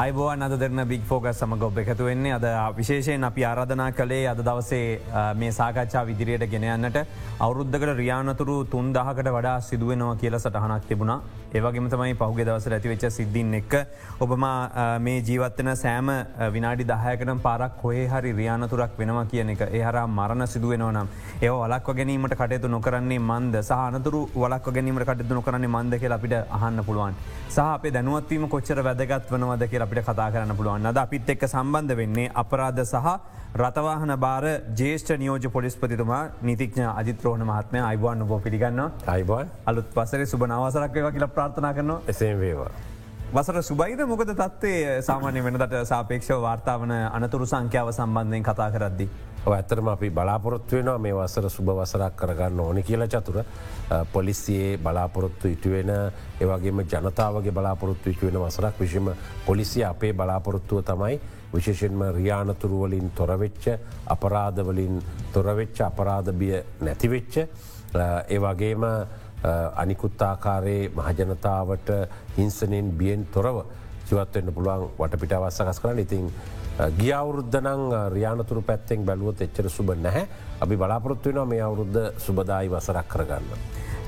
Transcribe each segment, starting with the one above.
අයිබෝවන් අද දෙරන බික් ෆෝගස් සමඟ ඔබ එකතු වෙන්නේ. අද විශේෂයෙන් අපි ආරධනා කළේ අද දවසේ මේ සාකච්ඡා විදිරියට ගෙනයන්නට අවුරුද්ධකට රියානතුරු තුන් දහකට වඩා සිදුවෙනවා කියල සටහනක් තිබුණා. ඒවගේම තමයි පහුගේ දවස ඇතිවෙච්ච සිද්ධින් එක්ක ඔබම මේ ජීවත්වන සෑම විනාඩි දහයකට පාරක් කොහේ හරි රියානතුරක් වෙනවා කියන එක. ඒහර මරණ සිදුවෙනවා නම් ඒ වලක්ව ගැනීමට කටයුතු නොකරන්නේ මන්ද? සහනතුරු වලක් ගැනීමට කටයුතු නොකරන්නේ මන්ද කියල අපිට අහන්න පුළුවන්. සහ අපේ දැනුවත්වීම කොච්චර වැදගත් වනවද කිය අපිට කතා කරන්න පුළුවන්. අද අපිත් එක්ක සම්බන්ධ වෙන්නේ අපරාධ සහ රතවාහන බාර ජේෂ්ඨ නියෝජ පොලිස්පතිතුමා නිතිඥ අජිත්‍රෝහණ මහත්මය. අයිබවන් බෝ පිළිගන්න අයිබන්. අලුත් පසර සුබ නවසරක් ව කියලා ප්‍රාර්ථනා කරනවා. එසේ වේවා. වසර සුබයිද? මොකද තත්වේ සාමාන්‍ය වෙනට සාපේක්ෂව වාර්තාවන අනතුරු සංඛ්‍යාව සම්බන්ධයෙන් කතා කරද්දි. ඇත්තරම අපි බලාපොරොත්තු වෙනවා මේ වසර සුභ වසරක් කරගන්න ඕනි කියල චතුර. පොලිසියේ බලාපොරොත්තු ඉටුවෙන ඒවගේම ජනතාවගේ බලාපොරොත්තු ඉටුවෙන වසරක් විශෂම පොලිසිය අපේ බලාපොරොත්තුව තමයි විශේෂෙන්ම රියානතුරුවලින් තොරවෙච්ච අපරාධවලින් තොරවෙච්ච අපරාධබිය නැතිවෙච්ච ඒවගේම අනිකුත්තාකාරයේ මහජනතාවට හිංසනෙන් බියෙන් තොරව ජීවත්වන්න පුළුවන් වටපිට අවස්සකස් කරන්න ඉතින් ගියවුරුද්ධනං රියානතුරු පැත්තෙන් බැලුවත් එච්චර සුබ නැහැ අපි බලාපොරොත්තු වෙනවා මේ අවුරුද්ධ සුබදායි වසරක් කරගන්න.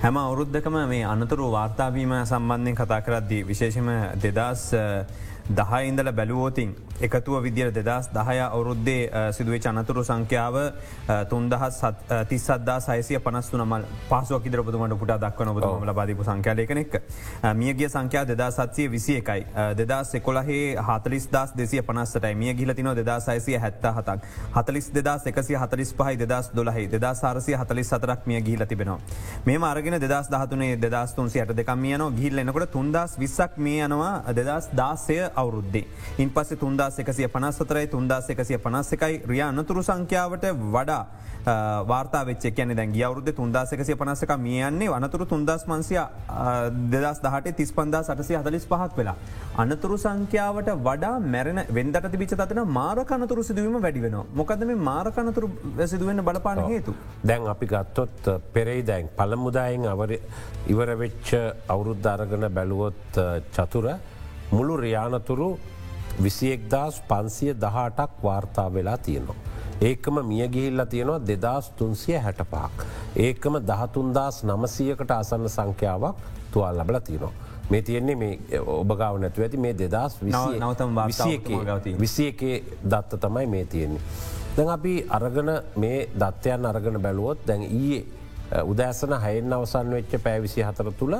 හැම අවුරුද්ධකම මේ අනතුරු වාර්තාවීම සම්බන්ධයෙන් කතා කරද්දී විශේෂම දෙදස් දහයිඉඳල බැලුවෝතින් එකතුව විදිර දෙදස් දහය අවුරුද්දේ සිදුවේ චනතුරු සංඛ්‍යාව තුන්දහස් තිස්සදා සයිසිය පනස්තු නමල් පසුවක් ඉදරපතුමට පුට දක්වන බතුම ලබාදපු සංඛ්‍යාලයකනෙක් මියගිය සංඛ්‍යා දෙදා සත්සය විසි එකයි දෙදා සෙකොලහේ හතලිස් දස් දෙසිය පනස්සටයි. මිය ගිලතින දෙදා සයිසිය හැත්ත හතක් හතලිස් දෙදා එකසිය හතලිස් පහයි දෙදස් දොලහහි දෙදා සාරසිය හතලිස් සතරක් මිය ගිහිල තිබෙනවා. මේ මාර්ගෙන දෙදස් දහතුනේ දෙදස් තුන්සියට දෙකම් යන ගිල්ල එනකොට තුන්දස් විස්සක් මේ යනවා දෙදස් දාසය අවුරුද්දේ. ඉන් පස්සේ තුන්දා එකසිය පනස්සතරයි තුන්දාස් එකසිය පනස්ස එකයි රිය අනතුරු සංඛ්‍යාවට වඩා වාර්තා වෙච්ච කියන දැ අවුද තුන්දාසකසිය පනසක මියන්නේ වනතුරු තුන්දස් මන්සිය දෙදස් දහට තිස් පන්දා සටසය හදලිස් පහත් වෙලා. අනතුරු සංඛ්‍යාවට වඩා මැරෙන වෙන්දට තිබිච තන මාරකනතුරු සිදුවීම වැඩිවෙන මොකද මේ මාරකනතුරු සිදුවෙන බලපාන හේතු. දැන් අපි ගත්තොත් පෙරෙයි දැන් පළමුදායෙන් අවර ඉවර වෙච්ච අවුරුද්ධ අරගන බැලුවොත් චතුර මුළු රියානතුරු විසියෙක්දස් පන්සිය දහටක් වාර්තා වෙලා තියෙනවා. ඒකම මිය ගිහිල්ල තියෙනවා දෙදස් තුන්සිය හැට පහක්. ඒකම දහතුන්දස් නමසයකට අසන්න සංඛ්‍යාවක් තුවල් ලබල තියෙනවා. මේ තියෙන්නේ මේ ඔබගාව නැතුව ඇති මේ දෙදස් නවතම විසි එකේ දත්ත තමයි මේ තියෙන්නේ. දැන් අපි අරගන මේ දත්වයන් අරගන බැලුවොත් දැන් ඊයේ උදෑසන හයෙන් අවසන් වෙච්ච පෑවිසි හතර තුළ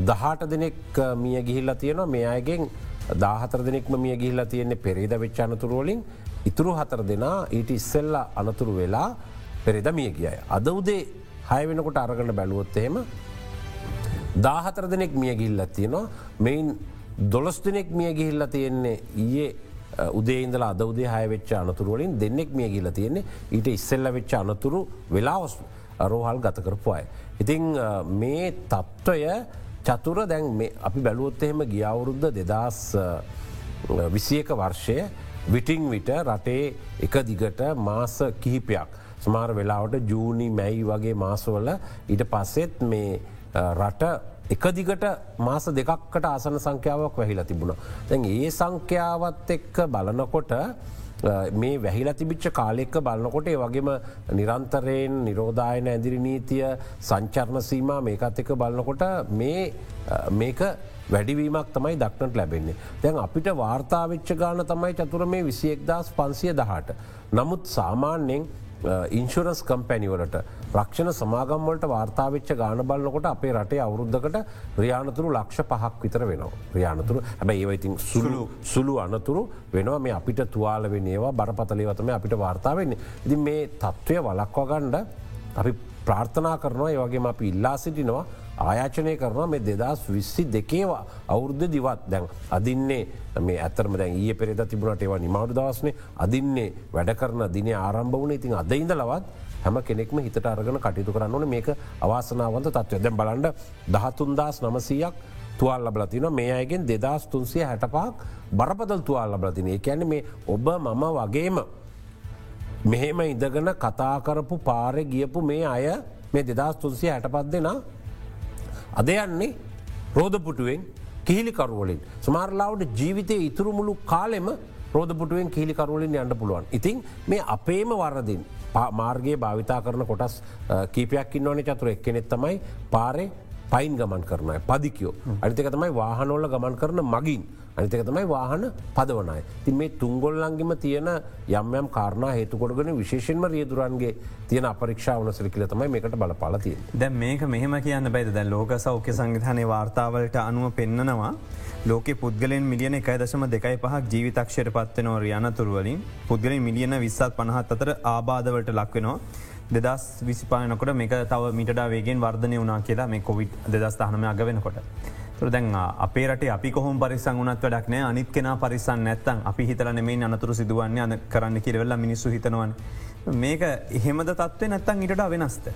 දහට දෙනෙක් මිය ගිහිල්ල තියෙනවා මේ අයගෙන් දාහතර දෙනෙක්ම මිය ගිහිල්ලා තියෙන්නේ පෙරේද වෙච්ච අනතුරුවලින් ඉතුරු හතර දෙනා ඊට ඉස්සෙල්ල අනතුරු වෙලා පෙරෙද මිය කියයි. අද උදේ හය වෙනකොට අරගන්න බැලුවොත් එහෙම දාහතර දෙනෙක් මිය ගිල්ල තියෙනවා මෙයින් දොළොස් දෙනෙක් මිය ගිහිල්ල තියෙන්නේ ඊයේ උදේන්දල අද උදේ හය වෙච්ච අනතුරුවලින් දෙන්නෙක් මිය ගිල තියෙන්නේ ඊට ඉස්සෙල්ල වෙච්ච අනතුරු වෙලාවස් රෝහල් ගතකරපු අය. ඉතිං මේ තත්ත්වය චතුර දැන් අපි බැලුවොත් එහෙම ගියවුරුද්ධ දෙදස් විසියක වර්ෂය විටිං විට රටේ එක දිගට මාස කිහිපයක් සමාර වෙලාවට ජූනි මැයි වගේ මාසවල ඊට පස්සෙත් මේ රට එකදිගට මාස දෙකක්කට ආසන සංඛ්‍යාවක් වැහිලා තිබුණ. දැන් ඒ සංඛ්‍යාවත් එක්ක බලනකොට මේ වැහිල තිබිච්ච කාලෙක්ක බලන්නකොට වගේම නිරන්තරයෙන් නිරෝධායන ඇදිරි නීතිය සංචර්ණ සීම මේකත් එක බලන්නකොට මේක වැඩිවීමක් තමයි දක්නට ලැබෙන්නේ. දැන් අපිට වාර්තාවිච්ච ගාන තමයි චතුර මේ විසියෙක්දස් පන්සිය දහට. නමුත් සාමාන්‍යෙන් ඉන්ශරස් කම්පැනිවලට රක්ෂණ සමාගම්වලට වාර්තාාවච්ච ගාන බලන්නකොට අපේ රටේ අවුරුද්ධකට රියානතුරු ලක්ෂ පහක් විතර වෙනවා. රියානතුරු හැබැ ඒවයිතින් සුළු සුළු අනතුරු වෙනවා මේ අපිට තුවාල වෙනේවා බරපතලේවතම අපිට වාර්තාාවන්නේ. ඉදි මේ තත්ත්වය වලක්වගණ්ඩ අපි ප්‍රාර්ථනා කරනවා ඒවගේම අපි ඉල්ලා සිටිනවා ආයාචනය කරනවා මේ දෙදස් විස්සි දෙකේවා. අවුරුද්ධ දිවත්. දැන් අදින්නේ මේ ඇතරම දැන් ඒ පෙරෙද තිබුණට ඒවා නිමවු දවස්නේ. අදින්නේ වැඩ කරන දින ආරම්භ වුණ. ඉතින් අදයිඳ ලවත් හැම කෙනෙක්ම හිතට අරගෙන කටයුතු කරන්න ඕන. මේක අවාසනාවන්ත තත්වය දැන් බලන්ඩ දහතුන්දස් නමසීයක් තුවල් ලබලතින මේ අයගෙන් දෙදස් තුන්සිය හැටපාක් බරපදල් තුවල් ලබලතින ඒ ඇන මේ ඔබ මම වගේම මෙහෙම ඉදගෙන කතාකරපු පාරෙ ගියපු මේ අය මේ දෙදස් තුන්සිය හැටපත් දෙනා. අද යන්නේ රෝධපුටුවෙන් කිහිලිකරුවලින්. සමාරලාවට ජීවිතය ඉතුරු මුළු කාලෙම රෝධපුටුවෙන් කිහිලිකරුවලින් යන්න පුළුවන්. ඉතින් මේ අපේම වරදින් මාර්ගයේ භාවිතා කරන කොටස් කීපයක් ඉන්නවන චතුර එක්කෙනෙත් තමයි පාරේ පයින් ගමන් කරනය පදිකයෝ. අනිතක තමයි වාහනෝල්ල ගමන් කරන මගින්. අනිතක තමයි වාහන පදවනයි. තින් මේ තුංගොල්ලන්ගෙම තියෙන යම්යම් කාරණ හේතුකොඩගෙන විශේෂෙන්ම රියදුරන්ගේ තියෙන අපරික්ෂා වනසර කියල තමයි මේකට බලපාල තිය. දැ මේක මෙහම කියන්න බයිද දැ ලෝක සෞඛ්‍ය සංවිධානය වාර්තාවලට අනුව පෙන්න්නනවා. ලෝක පුද්ගලෙන් මිලියන එකයි දශම දෙකයි පහක් ජීවිතක්ෂයට පත්වනෝ රියනතුරුවලින් පුද්ගලින් මිලියන විස්සත් පනහත් අතර ආබාධවලට ලක්වෙනවා. දෙදස් විසිපායනකොට මේක තව මිට වේගෙන් වර්ධනය වනා කියලා මේ කොවිඩ් දෙදස් තහනම අග වෙනකොට. තුර දැන් අපේ රට අපි කොහොම පරිසං වනත් වැඩක් නෑ අනිත් කෙන පරිසන් නැත්තන් අපි හිතල නෙමේ අනතුරු සිදුවන්නේ අන කරන්න කිරවෙල්ල මිනිස්සු හිතනවන්. මේක එහෙමද තත්වේ නැත්තන් ඉට වෙනස්ත.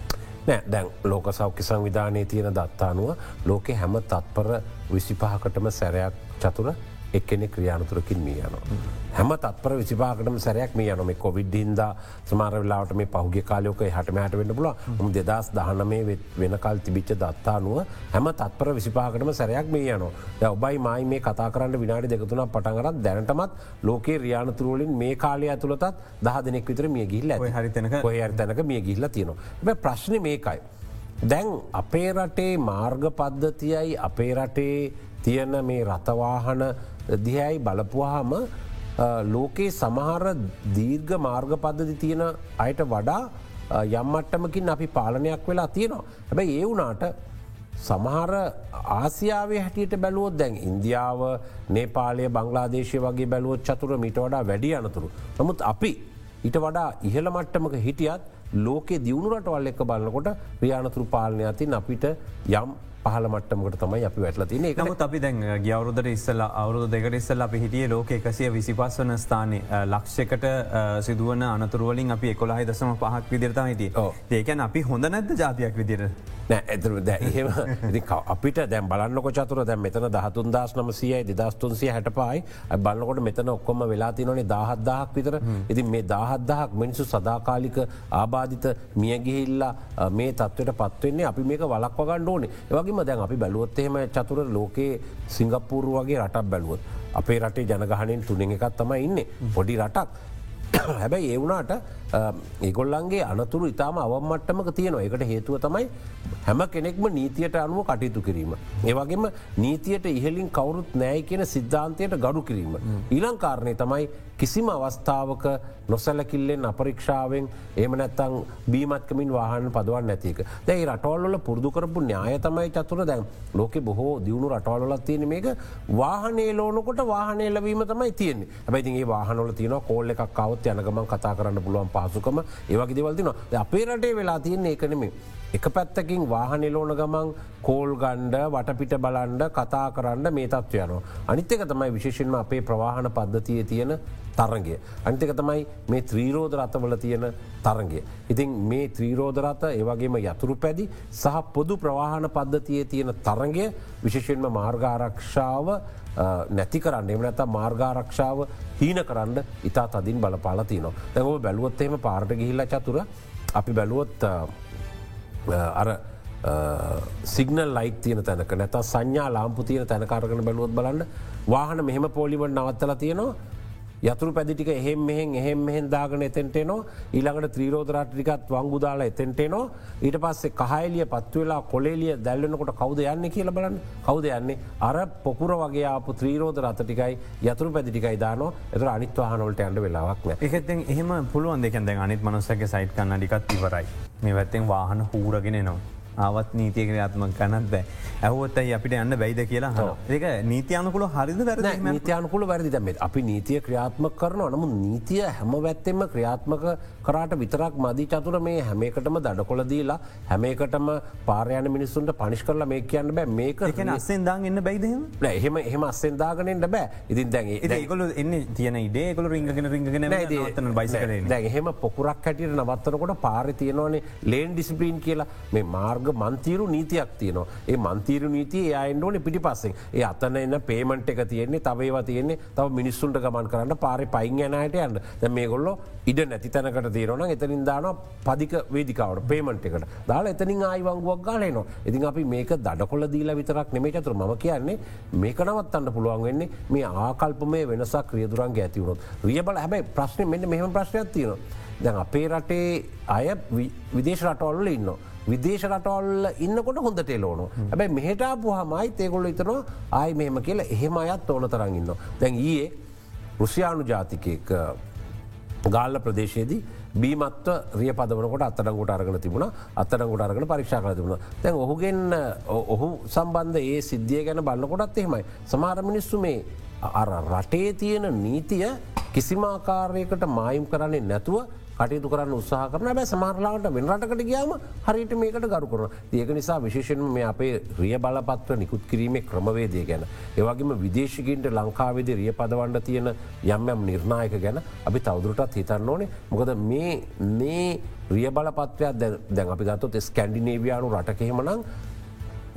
නෑ දැන් ලෝක සෞඛ්‍ය සංවිධානය තියෙන දත්තානුව ලෝකෙ හැම තත්පර විසිපහකටම සැරයක් චතුර එක්කෙනෙ ක්‍රියානතුරකින් මිය යනවා. හැම තත්පර විසිපාකටම සැරයක් මේ යනොම කොවිඩ් හින්ද සමාරවෙලාට මේ පහුගේ කාලයෝක හට මෑට වෙන්න පුල ම දෙදස් දහනමේ වෙනකල් තිබිච්ච දත්තානුව හැම තත්පර විසිපාකටම සැරයක් මේ යනවා. ය ඔබයි මයි මේ කතා කරන්න විනාඩි දෙකතුන පටන්ගරත් දැනටමත් ලෝකේ රියානතුරුවලින් මේ කාලය ඇතුළතත් දහ දෙනෙක් විතර මිය ගිල්ල හරිතනක ඔය අර්තැනක මිය ගිල්ල තියෙනවා. ප්‍රශ්න මේකයි. දැන් අපේ රටේ මාර්ග පද්ධතියයි අපේ රටේ තියෙන මේ රතවාහන දිහැයි බලපුවාහම ලෝකයේ සමහර දීර්ඝ මාර්ග පද්ධති තියෙන අයට වඩා යම්මට්ටමකින් අපි පාලනයක් වෙලා තියෙනවා. හැබැයි ඒ වනාට සමහර ආසියාවේ හැටියට බැලුවොත් දැන් ඉන්දියාව නේපාලය බංගලාදේශය වගේ බැලුවොත් චතුර මිට වඩා වැඩි අනතුරු. නමුත් අපි ඊට වඩා ඉහළ මට්ටමක හිටියත් ලෝකෙ දියුණු රටවල් එක්ක බලන්නකොට ්‍රියානතුරු පාලනය අතින් අපිට යම් පහල මට්ටමකට තමයි අපි වැටල තින නමුත් අපි දැන් ගවරුදට ඉස්සල්ල අවුදු දෙකට ඉස්සල් අපි හිටිය ලෝක එකසිය විසිපස් වන ස්ථානය ලක්ෂකට සිදුවන අනතුරුවලින් අපි එකොලාහි දසම පහක් විදිරතා හිටිය. ඒකැන් අපි හොඳ නැද්ද ජාතියක් විදිර නෑ ඇතුර දැහෙම අපිට දැම් බලන්නක චතුර දැම් මෙතන දහතුන් දස් නමසියයි දෙදස්තුන්සිය හැට පයි බලන්නකොට මෙතන ඔක්කොම වෙලා තිනනේ දහත්දාහක් විතර. ඉතින් මේ දහත්දහක් මිනිසු සදාකාලික ආබාධිත මියගිහිල්ලා මේ තත්වට පත්වවෙන්නේ අපි මේක වලක් වගන්න ඕනේ. ඒවගේම දැන් අපි බැලුවොත්තේම චතුර ලෝකයේ සිංගප්පූරු වගේ රටක් බැලුවොත් අපේ රටේ ජනගහනෙන් තුනෙ එකත් තම ඉන්න. පොඩි රටක්. හැබැයි ඒවුනාට ඒගොල්ලන්ගේ අනතුරු ඉතාම අවමට්ටමක තියෙනවා. එකට හේතුව තමයි හැම කෙනෙක්ම නීතියට අනුව කටයුතු කිරීම. ඒවගේම නීතියට ඉහලින් කවුරුත් නෑයි කියන සිද්ධාන්තයට ගඩු කිරීම. ඊලංකාරණය තමයි කිසිම අවස්ථාවක නොසැලකිල්ලෙන් අපරීක්ෂාවෙන් ඒම නැත්තං බීමත්කමින් වාහන පදවන් නැතික දැයි රටවල්ල පුරදුකරපු න්‍යාය තමයි චතුර. දැන් ලෝක බොහෝ දියුණු රටවල්ලත් තියෙන මේක. වාහනේ ලෝනකොට වාහනේ ලවීම තමයි තියෙන්නේ. ඇබයිතිගේ වාහනොල තියන කෝල්ල එකක් කවත් යනගමන් කතා කරන්න පුළුවන්. පහසුකම ඒවගේ දෙවල්තින අපේ රටේ වෙලා තියන්නේ එකනෙමේ. එක පැත්තකින් වාහනෙලෝන ගමන් කෝල් ගණ්ඩ වටපිට බලන්ඩ කතා කරන්න මේ තත්වයනවා. අනිත්‍යක තමයි විශේෂෙන්ම අපේ ප්‍රවාහන පද්ධතිය තියෙන තරගේ. අනිතක තමයි මේ ත්‍රීරෝධ රථවල තියෙන තරගේ. ඉතින් මේ ත්‍රීරෝධරත ඒවගේම යතුරු පැදි සහ පොදු ප්‍රවාහන පද්ධතිය තියෙන තරගය විශේෂෙන්ම මාර්ගාරක්ෂාව නැති කරන්න එම නැත මාර්ගාරක්ෂාව හීන කරන්න ඉතා තදින් බලපාලති නවා. දැව බැලුවොත්තේම පාර්ට ගිහිල්ල චතුර අපි බැලුවොත් අර සිගනල් ලයික් තියන තැනක. නැත සංඥා ලාම්පු තියන තැනකාරගන බැලුවොත් බලන්න වාහන මෙහම පෝලිවට නවත්තල තියෙනවා. යතුරු පැදිටික එහෙම මෙහෙන් එහෙම මෙහෙන් දාගන එතෙන්ටේනවා ඊළඟට ත්‍රීරෝධරාටිකත් වංගුදාලා එතෙන්ටේනවා ඊට පස්සේ කහයිලිය පත්වෙලා කොලේලිය දැල්ලනකොට කවද යන්න කියල බලන්න. කවද යන්නේ? අර පොකුර වගේ ආපු ත්‍රීරෝධ රතටිකයි යතුරු පැදිටිකයි දාන එතර අනිත්වාහනොලට ඇන්ඩ වෙලාවක් එකතෙන් එහෙම පුළුවන් දෙකැද අනිත් මනුස්සක සයිට් කන්න ඩිකත් ඉවරයි. මේ වැත්තෙන් වාහන හූරගෙන නවා. ආවත් නීතිය ක්‍රියාත්මක කනත් බෑ. ඇහුවත්තයි අපිට යන්න බැයිද කියලා ඒක නීතියනකුල හරිද වැර නීතියනකුල වැරදි දැම අපි නීතිය ක්‍රියාත්මක කරනවා. නමු නීතිය හැම වැත්තෙම ක්‍රියාත්මක කරාට විතරක් මදී චතුර මේ හැමකටම දඩ කොළ දීලා හැමකටම පාරයන මිනිස්සුන්ට පනිෂ් කරලා මේ කියන්න බෑ. මේක අස්සෙන් දා එන්න බයිදම එහෙම? එහෙම අස්සෙන්දාගෙනෙන්ට බෑ. ඉතින් දැන් ඒකොල එන්න තියන ඉඩේකොල රිංගෙන රිංගෙන බයිස දැ එහෙම පොකුරක් හැටියට නවත්තනකොට පාර තියෙනවනේ ලේන් ඩිසිපීන් කියලා. මේ මාර්ග මන්තීරු නීතියක් තියනවා. ඒ මන්තීරු නීතිය අයින්ඩෝන පිටි පස්සෙන් ඒ අතන එන්න පේමට එක තියෙන්නේ තවේවා තියෙන්නේ තව මිනිස්සුන්ට ගමන් කරන්න පාරි පයින් යනයට යන්න. ද මේ ගොල්ලො ඉඩ නැති තැනකට තීරන එතනින් දාන පදික වේදිකාවට පේමට එකට. දාලා එතනින් ආයිවංගුවක් ගාලයනවා ඉතින් අපි මේක දඩකොල දීලා විතරක් නෙමේ චතුර. ම කියන්නේ මේක නවත්තන්න පුළුවන් වෙන්නේ මේ ආකල්පමේ වෙනසක් ක්‍රියදුරන්ගේ ඇතිවුණොත් රිය බල හැබයි ප්‍රශ්නය මෙන්න මෙහම ප්‍රශ්නයක් තියෙනවා. දැන් අපේ රටේ අය විදේශ රටවල්ල ඉන්න. විදේශ රටවල්ල ඉන්නකොට හොඳ ටෙලෝන හැබැයි මෙහටාපු හමයි තේකොල්ල ඉතනවා ආය මෙහම කියලා එහෙම අයත් ඕන තරන්න ඉන්න. දැන් ඒ රුසියානු ජාතිකයක ගාල්ල ප්‍රදේශයේදී බීමත්ව රිය පදවනකොට අත්තඩංගුට අරගෙන තිබුණ. අත්තඩංගුට අරගෙන පරික්ෂා කර තිබුණ. තැන් ඔහුගෙන් ඔහු සම්බන්ධ ඒ සිද්ධිය ගැන බලකොටත් එහෙමයි. සමාර මිනිස්සු මේ අර රටේ තියෙන නීතිය කිසිමාකාරයකට මායම් කරන්නේ නැතුව කටයුතු කරන්න උත්සාහ කරන බෑ සමාරලාට වෙනරටකට ගයාම හරිට මේකට ගරු කරන ඒක නිසා විශේෂෙන් මේ අපේ රිය බලපත්ව නිකුත් කිරීමේ ක්‍රමවේදය ගැන. ඒවගේම විදේශකින්ට ලංකාවේද රිය පදවන්ඩ තියෙන යම් යම් නිර්ණයක ගැන අපි තවදුරටත් හිතන්න ඕනේ. මොකද මේ මේ රිය බලපත්වයක් දැන් අපි ගත්තොත් ස්කැන්ඩිනේවයානු රටකහෙමනං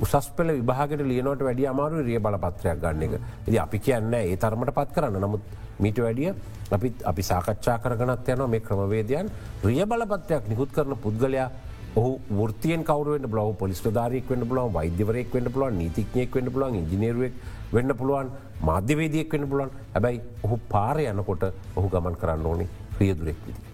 උසස් පෙල විභාගට ලියනොට වැඩිය අමාරු රිය බලපත්‍රයක් ගන්න එක. ඉදි අපි කියන්න ඒ තරමට පත් කරන්න නමුත් මීට වැඩිය අපි අපි සාකච්ඡා කරගනත් යන මේ ක්‍රමවේදයන් රිය බලපත්‍රයක් නිකුත් කරන පුද්ගලයා ඔහු ෘතියෙන් කවරුවෙන් බ්ලව පොලිස් ධාරයක් වන්න පුලුවන් වෛද්‍යවරයක් වන්න පුලුවන් නීතිඥයෙක් වන්න පුලුවන් ඉජිනේරුවක් වෙන්න පුළුවන් මාධ්‍යවේදයක් වන්න පුලුවන් හැබැයි ඔහු පාරය යනකොට ඔහු ගමන් කරන්න ඕනි රියදුරෙක් විදිට.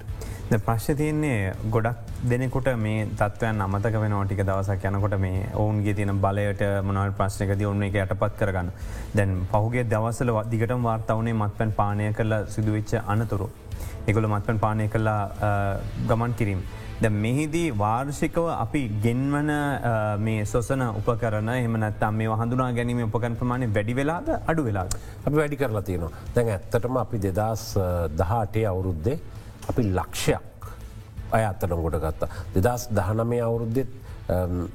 ප්‍රශ්්‍ය තියන්නේ ගොඩක් දෙනෙකුට මේ තත්වයන් අමතක වෙන ටික දවසක් යනකොට මේ ඔවුන්ගේ තියෙන බලයට මනල් ප්‍රශ්නකද ඔන්න එක යටපත් කරගන්න දැන් පහුගේ දවසල දිගට වාර්තාවනේ මත්පැන් පානය කරලා සිදුවිච්ච අනතුරු. එකොළ මත්පැන් පානය කරලා ගමන් කිරීම. ද මෙහිදී වාර්ෂිකව අපි ගෙන්වන මේ සොසන උපකරන එමනත්තම් මේ හඳුනා ගැනීම උපකන් ප්‍රමාණය වැඩි වෙලාද අඩු වෙලාද. අපි වැඩි කරලා තියෙනවා දැන් ඇත්තටම අපි දෙදස් දහටේ අවුරුද්දේ අපි ලක්ෂයක් අය අත්තන ගොඩ ගත්තා. දෙදස් දහනමේ අවුරුද්දෙත්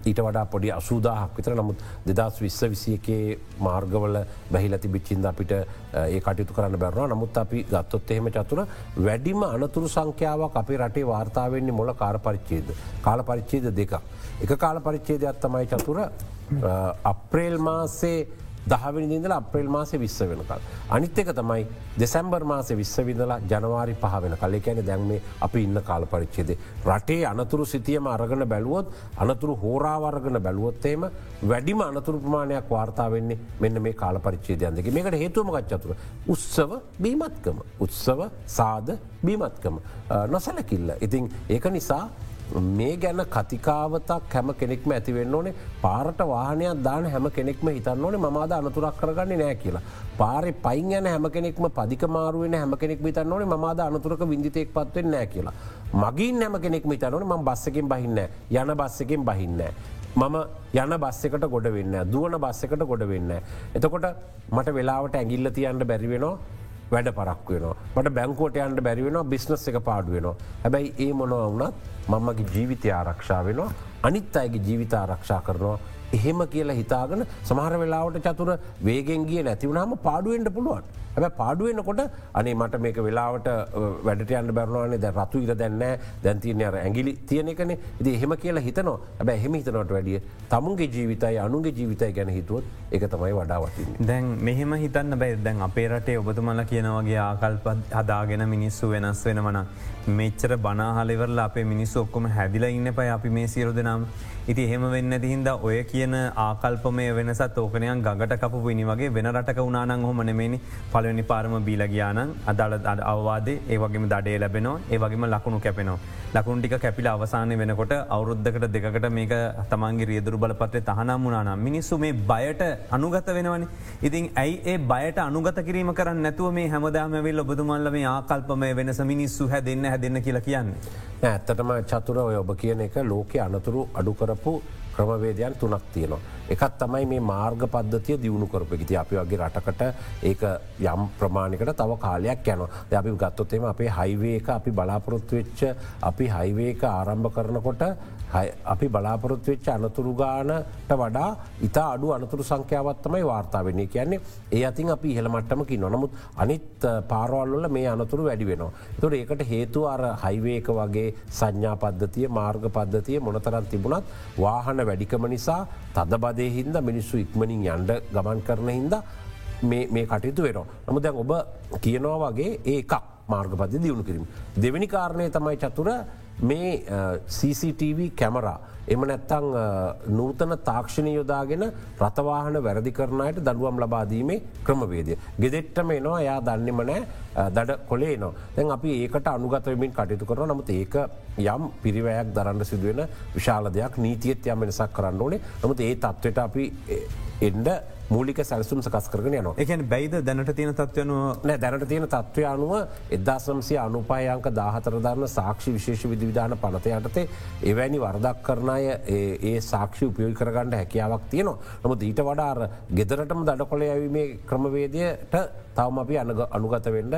ඊට වඩා පොඩි අසූදාහක් විතර නමුත් දෙදස් විශ්ව විසියකේ මාර්ගවල බැහිල තිබිච්චින්ද අපිට ඒ කටයුතු කරන්න බැරවා නමුත් අපි ගත්තොත් එහෙම චතුර වැඩිම අනතුරු සංඛ්‍යාවක් අපේ රටේ වාර්තාාවවෙන්නේ මොල කාර පරිච්චේද. කාල පරිච්චේද දෙක. එක කාල පරිච්චේදයක් තමයි චතුර අප්‍රේල් මාසේ දහවිනිදිඳල අප්‍රේල් මාසය විශ්ව වෙනකල්. අනිත් එක තමයි දෙසැම්බර් මාස විශ්වවිදලා ජනවාරි පහ වෙන කල එකැන දැන්මේ අපි ඉන්න කාල පරිච්චේදේ. රටේ අනතුරු සිතියම අරගන බැලුවොත් අනතුරු හෝරාවර්ගන බැලුවොත්තේම වැඩිම අනතුරු ප්‍රමාණයක් වාර්තා වෙන්නේ මෙන්න මේ කාල පරිච්චේදයන්දක මේකට හේතුවම ගච්චතුර. උත්සව බීමත්කම. උත්සව සාද බීමත්කම. නොසැලකිල්ල. ඉතින් ඒක නිසා මේ ගැන කතිකාවතක් හැම කෙනෙක්ම ඇතිවෙන්න ඕනේ පාරට වාහනයක් දාන හැම කෙනෙක්ම හිතන්න ඕනේ මමාද අනතුරක් කරගන්නේ නෑ කියලා. පාරෙ පයින් යන හැම කෙනෙක්ම පදිකමාරුවෙන හැම කෙනෙක් විතන්න ඕනේ මමාද අනතුරක විදිතෙක් පත්වෙන් නෑ කියලා. මගින් හැම කෙනෙක් මිතනවන ම බස්සකින් බහින්න යන බස්සකින් බහින්න. මම යන බස්සකට ගොඩ වෙන්න දුවන බස්සකට ගොඩ වෙන්න. එතකොට මට වෙලාවට ඇගිල්ල තියන්ට බැරිවෙනවා වැඩ පරක් වෙනවා. මට බැංකෝට යන්ට බැරිවෙන බිස්නස් එක පාඩුවෙනවා හැබැයි ඒ මොනව වුනත් මම්මගේ ජීවිතය ආරක්ෂා වෙනවා අනිත් අයගේ ජීවිත ආරක්ෂා කරනවා. එහෙම කියලා හිතාගෙන සමහර වෙලාවට චතුර වේගෙන්ගිය නැතිවුණහම පාඩුවෙන්ට පුළුවන්. ඇැ පාඩුවෙන්කොට අනේ මට මේක වෙලාවට වැඩට යන්න බැරවානේ ද රතු ඉර දැන්න දැන්තියන අර ඇගිලි තියන එකන. ඉති එහෙම කියලා හිතනවා. ඇබැ එහෙම හිතනට වැඩිය තමුන්ගේ ජීවිතයි අනුගේ ජීවිතයි ගැන හිතුවත් එක තමයි වඩාවටින්. දැන් මෙහෙම හිතන්න බැයි දැන් අපේ රටේ ඔබතුමල කියනවගේ ආකල්පත් හදාගෙන මිනිස්සු වෙනස් වෙනවන මෙච්චර බනාහලිවරල අපේ මිනිස්සු ඔක්කොම හැදිල ඉන්න පයි අපි මේ සියරු දෙනම්. ඉති එහෙම වෙන්න තිහින්ද ඔය කියන ආකල්පමය වෙනසත් ඕකනයන් ගඟට කපු විනි වගේ වෙන රටක වුණනං හොම නෙමනි පලවෙනි පාරම බීලගයානන් අදාළ අද අවවාදේ ඒවගේම දඩේ ලැබෙනවා ඒවගේම ලකුණු කැපෙනවා. ලකුණටික කැපිල අවසානය වෙනකොට අවුරුද්ධකට දෙකට මේක තමන්ගේ රියදුරු බලපත්‍රය තහනම් වුණනම් මිනිස්සු මේ බයට අනුගත වෙනවනි. ඉතින් ඇයි ඒ බයට අනුගත කිරීම කරන්න නැතුව මේ හැමදාමවිල් ඔබතුමල්ල මේ ආකල්පමය වෙනස මිනිස්සු හැ දෙන්න හැදන්න කියලා කියන්නේ. ඇත්තටම චතුර ඔය ඔබ කියන එක ලෝකෙ අනතුරු අඩු කරපු ක්‍රමවේදයන් තුනක් තියෙනවා. එකත් තමයි මේ මාර්ග පද්ධතිය දියුණු කරපගති අපි වගේ රටකට ඒක යම් ප්‍රමාණිකට තව කාලයක් යන අපි ගත්තොත්තේම අපේ හයිවේ එක අපි බලාපොරොත්තු වෙච්ච අපි හයිවේ එක ආරම්භ කරනකොට අපි බලාපොරොත්තු වෙච්ච අනතුරු ගානට වඩා ඉතා අඩු අනතුරු සංඛ්‍යාවත්තමයි වාර්තාාවන්නේ කියන්නේ ඒ අතින් අපි ඉහළමට්ටමකි නොනමුත් අනිත් පාරවල්ල මේ අනතුරු වැඩි වෙනවා. තුර ඒකට හේතු අර හයිවේක වගේ සංඥා පද්ධතිය මාර්ග පද්ධතිය මොනතරන් තිබුණත් වාහන වැඩිකම නිසා තද බදය හින්ද මිනිස්සු ඉක්මනින් යන්ඩ ගමන් කරන හින්ද මේ කටයුතු වෙනවා. නමුද දැන් ඔබ කියනවා වගේ ඒකක් මාර්ගපති දියුණු කිරීම. දෙවැනි කාරණය තමයි චතුර මේ CCTV කැමරා එම නැත්තං නූතන තාක්ෂණ යොදාගෙන රතවාහන වැරදි කරනයට දඩුවම් ලබාදීමේ ක්‍රමවේදය. ගෙදෙට්ටම එනවා එයා දන්නෙම නෑ දඩ කොලේ නවා දැන් අපි ඒකට අනුගතවමින් කටයුතු කරන නමුත් ඒක යම් පිරිවැයක් දරන්න සිදුවෙන විශාල දෙයක් නීතියත් යම වෙනසක් කරන්න ඕනේ. නමුත් ඒ තත්වට අපි එන්ඩ මූලික සැලසුම් සකස් කරන යන එක බයිද දැනට තියෙන තත්වයනු නෑ දැනට තියෙන තත්ත්වය අනුව එදදාසම්සය අනුපායංක දාහතරධරන්න සාක්ෂි විශේෂ විධවිධාන පනත යටතේ එවැනි වරදක් කරනය ඒ සාක්ෂි උපයෝගි කරගන්න හැකියාවක් තියනවා. නමුත් ඊට වඩාර ගෙදරටම දඩ කොළ ඇවීමේ ක්‍රමවේදයට තවම අපි අනුගත වෙන්න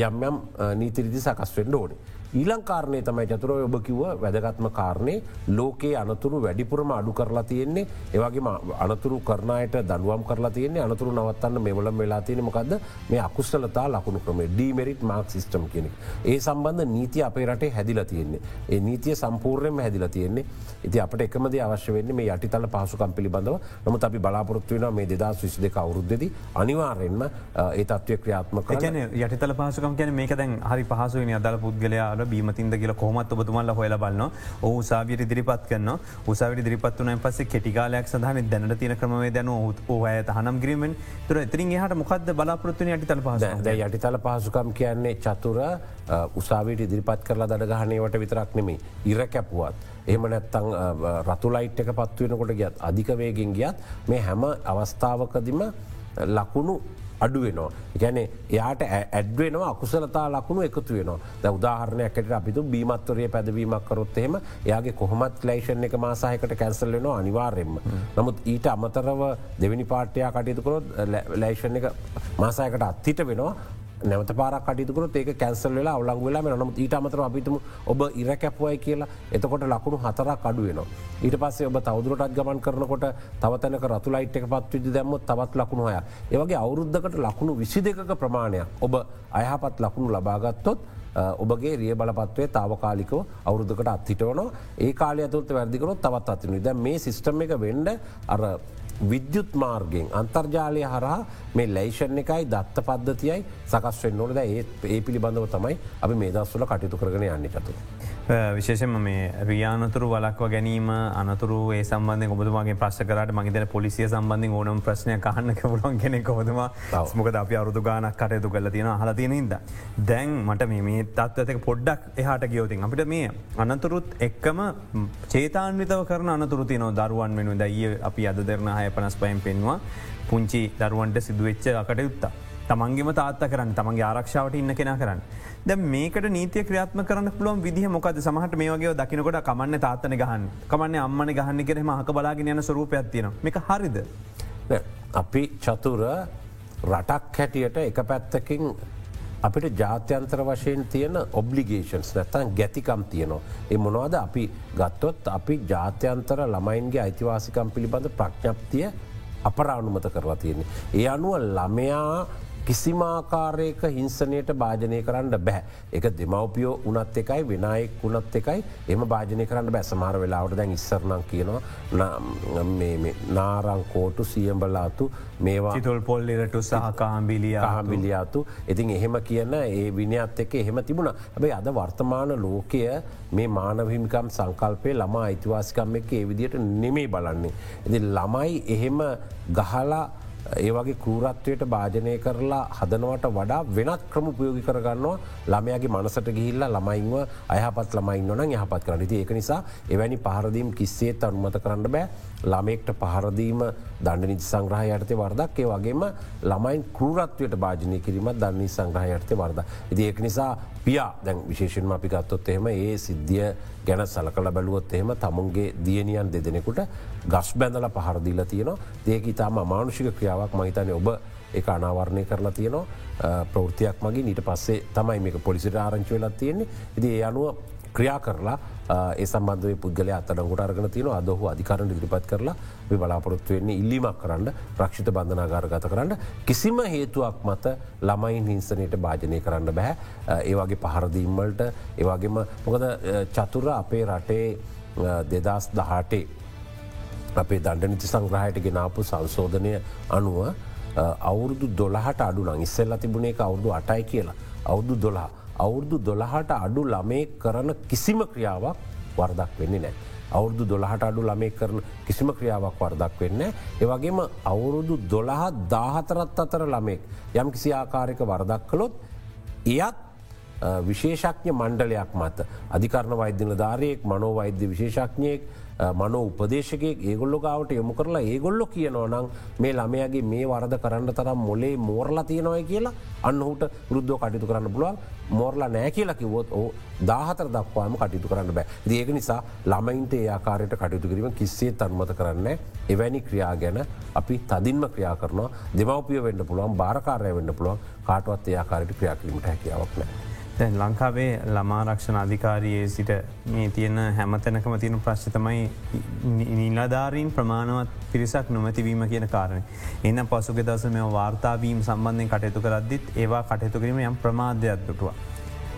යම් යම් නීතිරිදි සකස් වෙන්ඩ ඕනේ. ඊලංකාරණය තමයි චතුර ඔබ කිව්ව වැදගත්ම කාරණය ලෝකයේ අනතුරු වැඩිපුරම අඩු කරලා තියෙන්නේ. ඒවගේ අනතුරු කරනයට දනුවම් කරලා තියන්නේ. අනතුරු නවත්තන්න මෙවල වෙලා තියෙන මොකක්ද මේ අකුස්සලතා ලකුණු ක්‍රමේ ඩීමරිට් මාක් සිිස්ටම් කෙනෙක්. ඒ සම්බන්ධ නීති අපේ රටේ හැදිලා තියෙන්නේ. ඒ නීතිය සම්පූර්ණයම හැදිලා තියෙන්නේ. ඉති අපට එකමද අවශ්‍ය වෙන්නේ මේ යටිතල පහසුකම් පිළිබඳව. නමුත් අපි බලාපොරත්තු වෙන මේ දෙදා විශ් දෙක අවුරුද්දෙද අනිවාරෙන්ම ඒ තත්වය ක්‍රියාත්ම කන යටිතල පහසුකම් කියන මේක දැන් හරි පහසුවනි අදල පුද්ගලයා ල බීමතින්ද කියල කොමත් ඔබතුමල්ල හොල බලන්න ඔහු සාවියට දිරිපත් කරන්න උසාවිට දිරිපත් වනයි පස්සේ කෙටිකාලයක් සඳහන දැනට තින ක්‍රමේ දැන ඕහය තහනම් ග්‍රීමෙන් තුර එතිරින් එහට මොකක්ද බලාපොරත්තුන යටිතල පහස යටිතල පහසුකම් කියන්නේ චතුර උසාවිට ඉදිරිපත් කරලා දඩගහනයවට විතරක් නෙමේ ඉර කැපුවත්. එහම නැත්තං රතුලයිට් එක පත්වවෙනකොට ගියත් අධිකවේගෙන් ගියත් මේ හැම අවස්ථාවකදිම ලකුණු අඩුවෙනවා. ගැන එයාට ඇඩ්වෙනවා අකුසලතා ලකුණු එකතු වෙනවා ද උදාහරණයකට අපිතු බීමත්වරය පැදවීමක් කරොත් එහෙම එයාගේ කොහොමත් ලේෂන් එක මාසාහකට කැන්සල් වෙනවා අනිවාර්යෙන්ම. නමුත් ඊට අමතරව දෙවිනි පාටයා කටයුතුකොත් ලේෂන් එක මාසායකට අත්හිට වෙනවා නැවත පාරක් කටයුතුකරත් ඒක කැන්සල් වෙලා අවලං වෙලා නමුත් ඊට අමතර අපිතුම ඔබ ඉරකැපුවයි කියලා එතකොට ලකුණු හතරක් අඩුවෙනවා. ඊට පස්සේ ඔබ තවදුරටත් ගමන් කරනකොට තවතැනක රතුලයිට් එක පත්විදි දැම්මොත් තවත් ලකුණු හය. ඒවගේ අවුරුද්ධකට ලකුණු විසි දෙක ප්‍රමාණයක් ඔබ අයහපත් ලකුණු ලබාගත්තොත් ඔබගේ රිය බලපත්වය තාවකාලිකව අවුරුද්ධකට අත්හිටවන ඒ කාලය තුළත වැරදිකරොත් තවත් අතිනි ද මේ සිිස්ටම් එක වෙන්ඩ අර විද්‍යුත් මාර්ගෙන් අන්තර්ජාලය හරහා මේ ලයිෂන් එකයි දත්ත පද්ධතියයි සකස් වෙන්න ඕනද ඒ ඒ පිළිබඳව තමයි අපි මේ දස්වල කටයුතු කරගෙන යන්න චතු. විශේෂම මේ රියානතුරු වලක්ව ගැනීම අනතුරු ඒ සම්බන්ධ ඔබතුමාගේ ප්‍රශ් කරට මගේතන පොලිසිය සම්බන්ධ ඕනම් ප්‍රශ්නය කහන්න කවුලන් කෙනෙ කොදම මොකද අපි අරුදු ගානක් කටයුතු කල තියෙන හල තියෙනද. දැන් මට මේ තත්වතක පොඩ්ඩක් එහට ගියෝතින් අපිට මේ අනතුරුත් එක්කම චේතාන්විතව කරන අනතුරු තියන දරුවන් වෙනු දැයි අපි අද දෙරන හය පනස් පයන් පෙන්වා පුංචි දරුවන්ට සිදුවච්ච අකට යුත්තා. තමන්ගේම තාත්ත කරන්න තමන්ගේ ආරක්ෂාවට ඉන්න කෙන කරන්න. ද මේකට නීතිය ක්‍රියාත්ම කරන පුළුවන් විදිහ මොකද සමහට මේ වගේ දකිනකොට කමන්න තාත්තන ගහන් කමන්න අම්මන ගහන්න කෙරෙම හක බලාගෙන යන ස්වරූපයක් තියෙන එක හරිද. අපි චතුර රටක් හැටියට එක පැත්තකින් අපිට ජාත්‍යන්තර වශයෙන් තියෙන ඔබ්ලිගේෂන්ස් නැත්තන් ගැතිකම් තියනවා. ඒ මොනවද අපි ගත්තොත් අපි ජාත්‍යන්තර ළමයින්ගේ අයිතිවාසිකම් පිළිබඳ ප්‍රඥප්තිය අපරානුමත කරලා තියෙන්නේ. ඒ අනුව ළමයා කිසිමාකාරයක හිංසනයට භාජනය කරන්න බැහැ. එක දෙමවපියෝ උනත් එකයි වෙනයෙක් වුනත් එකයි. එම භාජනය කරන්න බෑ. සමාර වෙලාවට දැන් ඉස්සරනම් කියනවා නාරංකෝටු සියම්බලාතු මේවා තුල් පොල්ලිරට සහකාම්බිලිය හම්බිලියාතු ඉතින් එහෙම කියන්න ඒ විනිත් එක එහෙම තිබුණ. හැබයි අද වර්තමාන ලෝකය මේ මානවහිමිකම් සංකල්පය ළමා අයිතිවාසිකම් එක ඒ විදියට නෙමේ බලන්නේ. එති ළමයි එහෙම ගහලා ඒවගේ කූරත්වයට භාජනය කරලා හදනවට වඩා වෙනත් ක්‍රම උපයෝගි කරගන්නවා. ළමයගේ මනසට ගිහිල්ල ළමයින්ව අයහපත් ළමයින් නොන යහපත් කරන්න. ති ඒක නිසා එවැනි පහරදීම් කිස්සේත් අනුමත කරන්න බෑ. ළමෙක්ට පහරදීම දණ්ඩ නිති සංග්‍රහ යටතේ වර්දක්. ඒ වගේම ළමයින් කෘරත්වයට භාජනය කිරීමත් දන්නේ සංග්‍රහ යටතේ වර්ද. ඉති ඒක නිසා පියා දැන් විශේෂෙන්ම අපි ගත්තොත් එහෙම ඒ සිද්ධිය ගැන සලකල බැලුවොත් එහෙම තමුන්ගේ දියනියන් දෙදෙනෙකුට ගස් බැඳල පහරදිීල තියනවා. ඒක ඉතාම අමානුෂික ක්‍රියාවක් මහිතනය ඔබ එක අනාවරණය කරලා තියනවා. ප්‍රෘතියක් මගින්. ඊට පස්සේ තමයි මේක පොලිසිට ආරංචි වෙලත් තියෙන්නේ. ඉති ඒ අනුව ක්‍රියා කරලා ඒ සම්බන්ධය පුද්ගල අතඩංගුට අරගෙන තියන අදහු අධිකරණ ඉදිරිපත් කරලා බලාපොරොත්තු වෙන්නේ ඉල්ලීමක් කරන්න ප්‍රක්ෂිත බන්ධනාගාර ගත කරන්න. කිසිම හේතුවක් මත ළමයින් හිංසනයට භාජනය කරන්න බැහැ ඒවගේ පහරදීම්වලට ඒවාගේම මොකද චතුර අපේ රටේ දෙදස් දහටේ අපේ දණ්ඩනිති සංග්‍රහයට ගෙනාපු සංශෝධනය අනුව අවුරුදු දොළහට අඩු නං ඉස්සෙල්ල තිබුණේ එක අවුරුදු අටයි කියලා අවුරුදු දොලා අවුරුදු දොළහට අඩු ළමේ කරන කිසිම ක්‍රියාවක් වර්දක් වෙන්නේ නෑ. අවුරුදු දොළහට අඩු ළමේ කරන කිසිම ක්‍රියාවක් වර්දක් වෙන්න. ඒවගේම අවුරුදු දොළහ දාහතරත් අතර ළමෙක් යම් කිසි ආකාරයක වරදක් කළොත් එයත් විශේෂඥ මණ්ඩලයක් මත අධිකරණ වෛද්‍යන ධාරයෙක් මනෝවෛද්‍ය විශේෂඥයෙක් මනෝ උපදේශකයෙක් ඒගොල්ලො ගාවට යොමු කරලා ඒගොල්ලො කියනව නම් මේ ළමයගේ මේ වරද කරන්න තරම් මොලේ මෝරලා තියෙනවයි කියලා. අන්නහුට රුද්ධෝ කටයුතු කරන්න පුළුවන්. මෝරලා නෑ කියලා කිවොත් ඕ දාහතර දක්වාම කටයුතු කරන්න බෑ. ඒක නිසා ළමයින්ට ඒ ආකාරයට කටයුතු කිරීම කිස්සේ තන්මත කරන්න එවැනි ක්‍රියා ගැන අපි තදින්ම ක්‍රියා කරනවා. දෙමවපිය වෙන්න පුළුවන් භාරකාරය වෙන්න පුළුවන්. කාටවත් ඒ ආකාරයට ක්‍රියා කිරීමට හැකියාවක් නෑ. දැන් ලංකාවේ ළමාරක්ෂණ අධිකාරයේ සිට මේ තියෙන හැමතැනකම තියෙන ප්‍රශ්තමයි නිලධාරීන් ප්‍රමාණවත් පිරිසක් නොමැතිවීම කියන කාරණ. එන්න පසුගෙ දස මෙ වාර්තාවීම් සම්බන්ධයෙන් කටයුතු කරද්දිත් ඒවා කටයුතු කිරීම යම් ප්‍රමාධයක් දුටුව.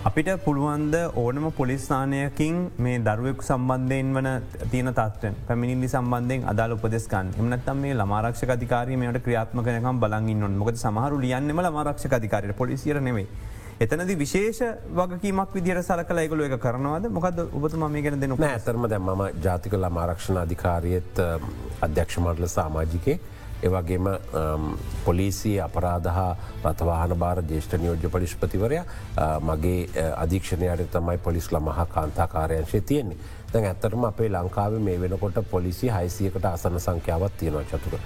අපිට පුළුවන්ද ඕනම පොලිස්ථානයකින් මේ දරුවෙක් සම්බන්ධයෙන් වන තියන තත්වෙන් පැමිණිලි සම්බන්ධයෙන් අදාල උපදෙස්කන් එමනත්තම් මේ ළමාරක්ෂ අධිකාරීමයට ක්‍රියාත්මකනකම් බලගින්න මොකද සමහරු ලියන්නෙම ළමාරක්ෂ අධිකාරයට පොලිසිර නෙවේ. එතනද විශේෂ වගකීමක් විදිර සලකල එකගොල එක කරනවද මොකද ඔබතුම මේ ගැන දෙනු ඇතරම දැ ම ජාතික ළමාරක්ෂණ අධිකාරියත් අධ්‍යක්ෂමටල සාමාජිකේ ඒවගේම පොලිසිය අපරාධහා රතවාහන බාර ජේෂ්ඨ නියෝජ්‍ය පලිෂ්පතිවරය මගේ අධීක්ෂණයට තමයි පොලිස් ළමහා කාන්තාකාරයංශය තියෙන්නේ. දැන් ඇත්තරම අපේ ලංකාව මේ වෙනකොට පොලිසි හයිසියකට අසන සංඛ්‍යාවත් තියෙනවා චතුර.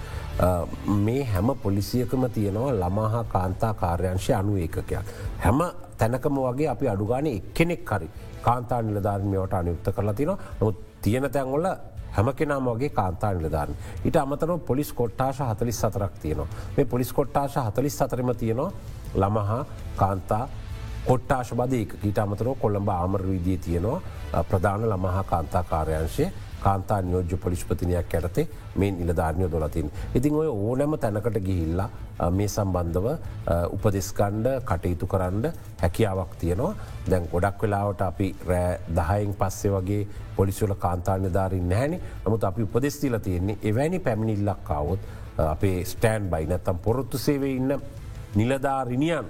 මේ හැම පොලිසියකම තියෙනවා ළමහා කාන්තා කාර්යංශය අනු ඒකකයක්. හැම තැනකම වගේ අපි අඩුගාන එක්කෙනෙක් හරි කාන්තා නිලධාරමයට අනියුක්ත කරලා තිනවා නොත් තියෙන තැන්ගොල හැම කෙනම වගේ කාන්තා නිලධාරන. ඊට අමතරව පොලිස් කොට්ටාශ හතලිස් සතරක් තියෙනවා. මේ පොලිස් කොට්ටාශ හතලිස් සතරම තියෙනවා ළමහා කාන්තා කොට්ටාශ බදයක ඊට අමතරව කොළඹ ආමර විදිී තියෙනවා ප්‍රධාන ළමහා කාන්තා කාර්යංශය කාන්තා නියෝජ්‍ය පොලිස්පතිනයක් ඇරතේ මේ නිලධාරණය දොලතින්. ඉතින් ඔය ඕනෑම තැනකට ගිහිල්ලා මේ සම්බන්ධව උපදෙස්කණ්ඩ කටයුතු කරන්න හැකියාවක් තියෙනවා දැන් ගොඩක් වෙලාවට අපි රෑ දහයින් පස්සේ වගේ පොලිසිවල කාන්තා නිධාරින් නෑන නමුත් අපි උපදෙස්තිල තියෙන්නේ එවැනි පැමිණිල්ලක්කාවොත් අපේ ස්ටෑන් බයි නැත්තම් පොරොත්තු සේවේ ඉන්න නිලධාරිනියන්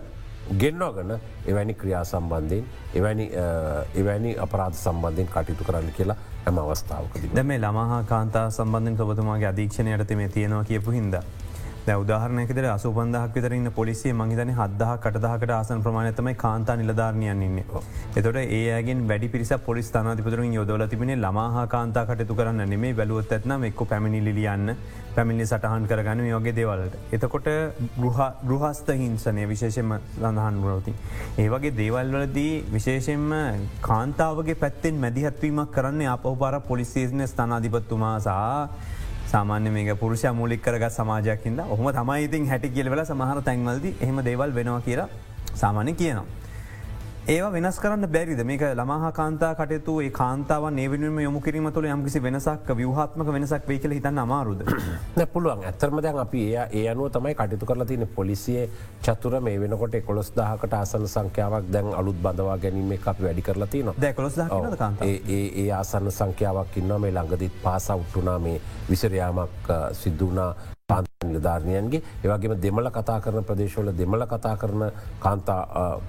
ගෙන්වාගන එවැනි ක්‍රියා සම්බන්ධයෙන් එවැනි එවැනි අපරාධ සම්බන්ධයෙන් කටයුතු කරන්න කියලා හැම අවස්ථාවකද දැම ළමහා කාන්තා සම්බන්ධෙන් ඔබතුමාගේ අධීක්ෂණයට මේ තියෙනවා කියපු හිද. උදාහරනයකෙද අසුපන්දහක් විතරන්න පොලිසිය මහිතන හදහ කටදහකට ආසන් ප්‍රමාණතමයි කාන්තා නිලධාරණයන් ඉන්න. එතොට ඒයගෙන් වැඩි පිරිස පොලිස් තනාතිපතුරින් යොදල තිබෙන ළමහා කාන්තා කටතු කරන්න නෙමේ බැලුවොත් ඇත්නම් එක්ක පැමිණිලියන්න පැමිණි සටහන් කරගන්න යෝගේ දේවල්ට. එතකොට ගෘහස්ත හිංසනය විශේෂෙන්ම සඳහන් වරෝති. ඒවගේ දේවල්වලදී විශේෂෙන්ම කාන්තාවගේ පැත්තෙන් මැදිහත්වීමක් කරන්න අපහපාර පොලිසිේන ස්ථනාධිපත්තුමා සහ සාමාන්‍ය මේක පුරුෂ මූලික් කරගත් සමාජයක්කින්ද ඔහම තමයි ඉතින් හැටි කියලවෙල සමහර තැන්වලද එහම දේවල් වෙනවා කියලා සාමාන්‍ය කියනවා. ඒවා වෙනස් කරන්න බැරිද? මේක ළමහා කාන්තා කටයුතු ඒ කාන්තාව නේවනම යොමු කිරීම තුළ යම්කිසි වෙනසක් ව්‍යහත්මක වෙනසක් වේ කියල හිතන්න අමාරුද. පුළුවන්. ඇත්තරම දැන් අපි ඒ ඒ අනුව තමයි කටයුතු කරලා තින පොලිසිය චතුර මේ වෙනකොට කොස් දහකට ආසන සංඛ්‍යාවක් දැන් අලුත් බඳවා ගැනීම අපි වැඩි කරලා තින දැකොස් ඒ ආසන්න සංඛ්‍යාවක් ඉන්න මේ ළඟදිත් පාස උට්ටුනා මේ විසරයාමක් සිද්ධුනා නිලධාරණයන්ගේ ඒවගේම දෙමල කතා කරන ප්‍රදේශවල දෙමල කතා කරන කාන්තා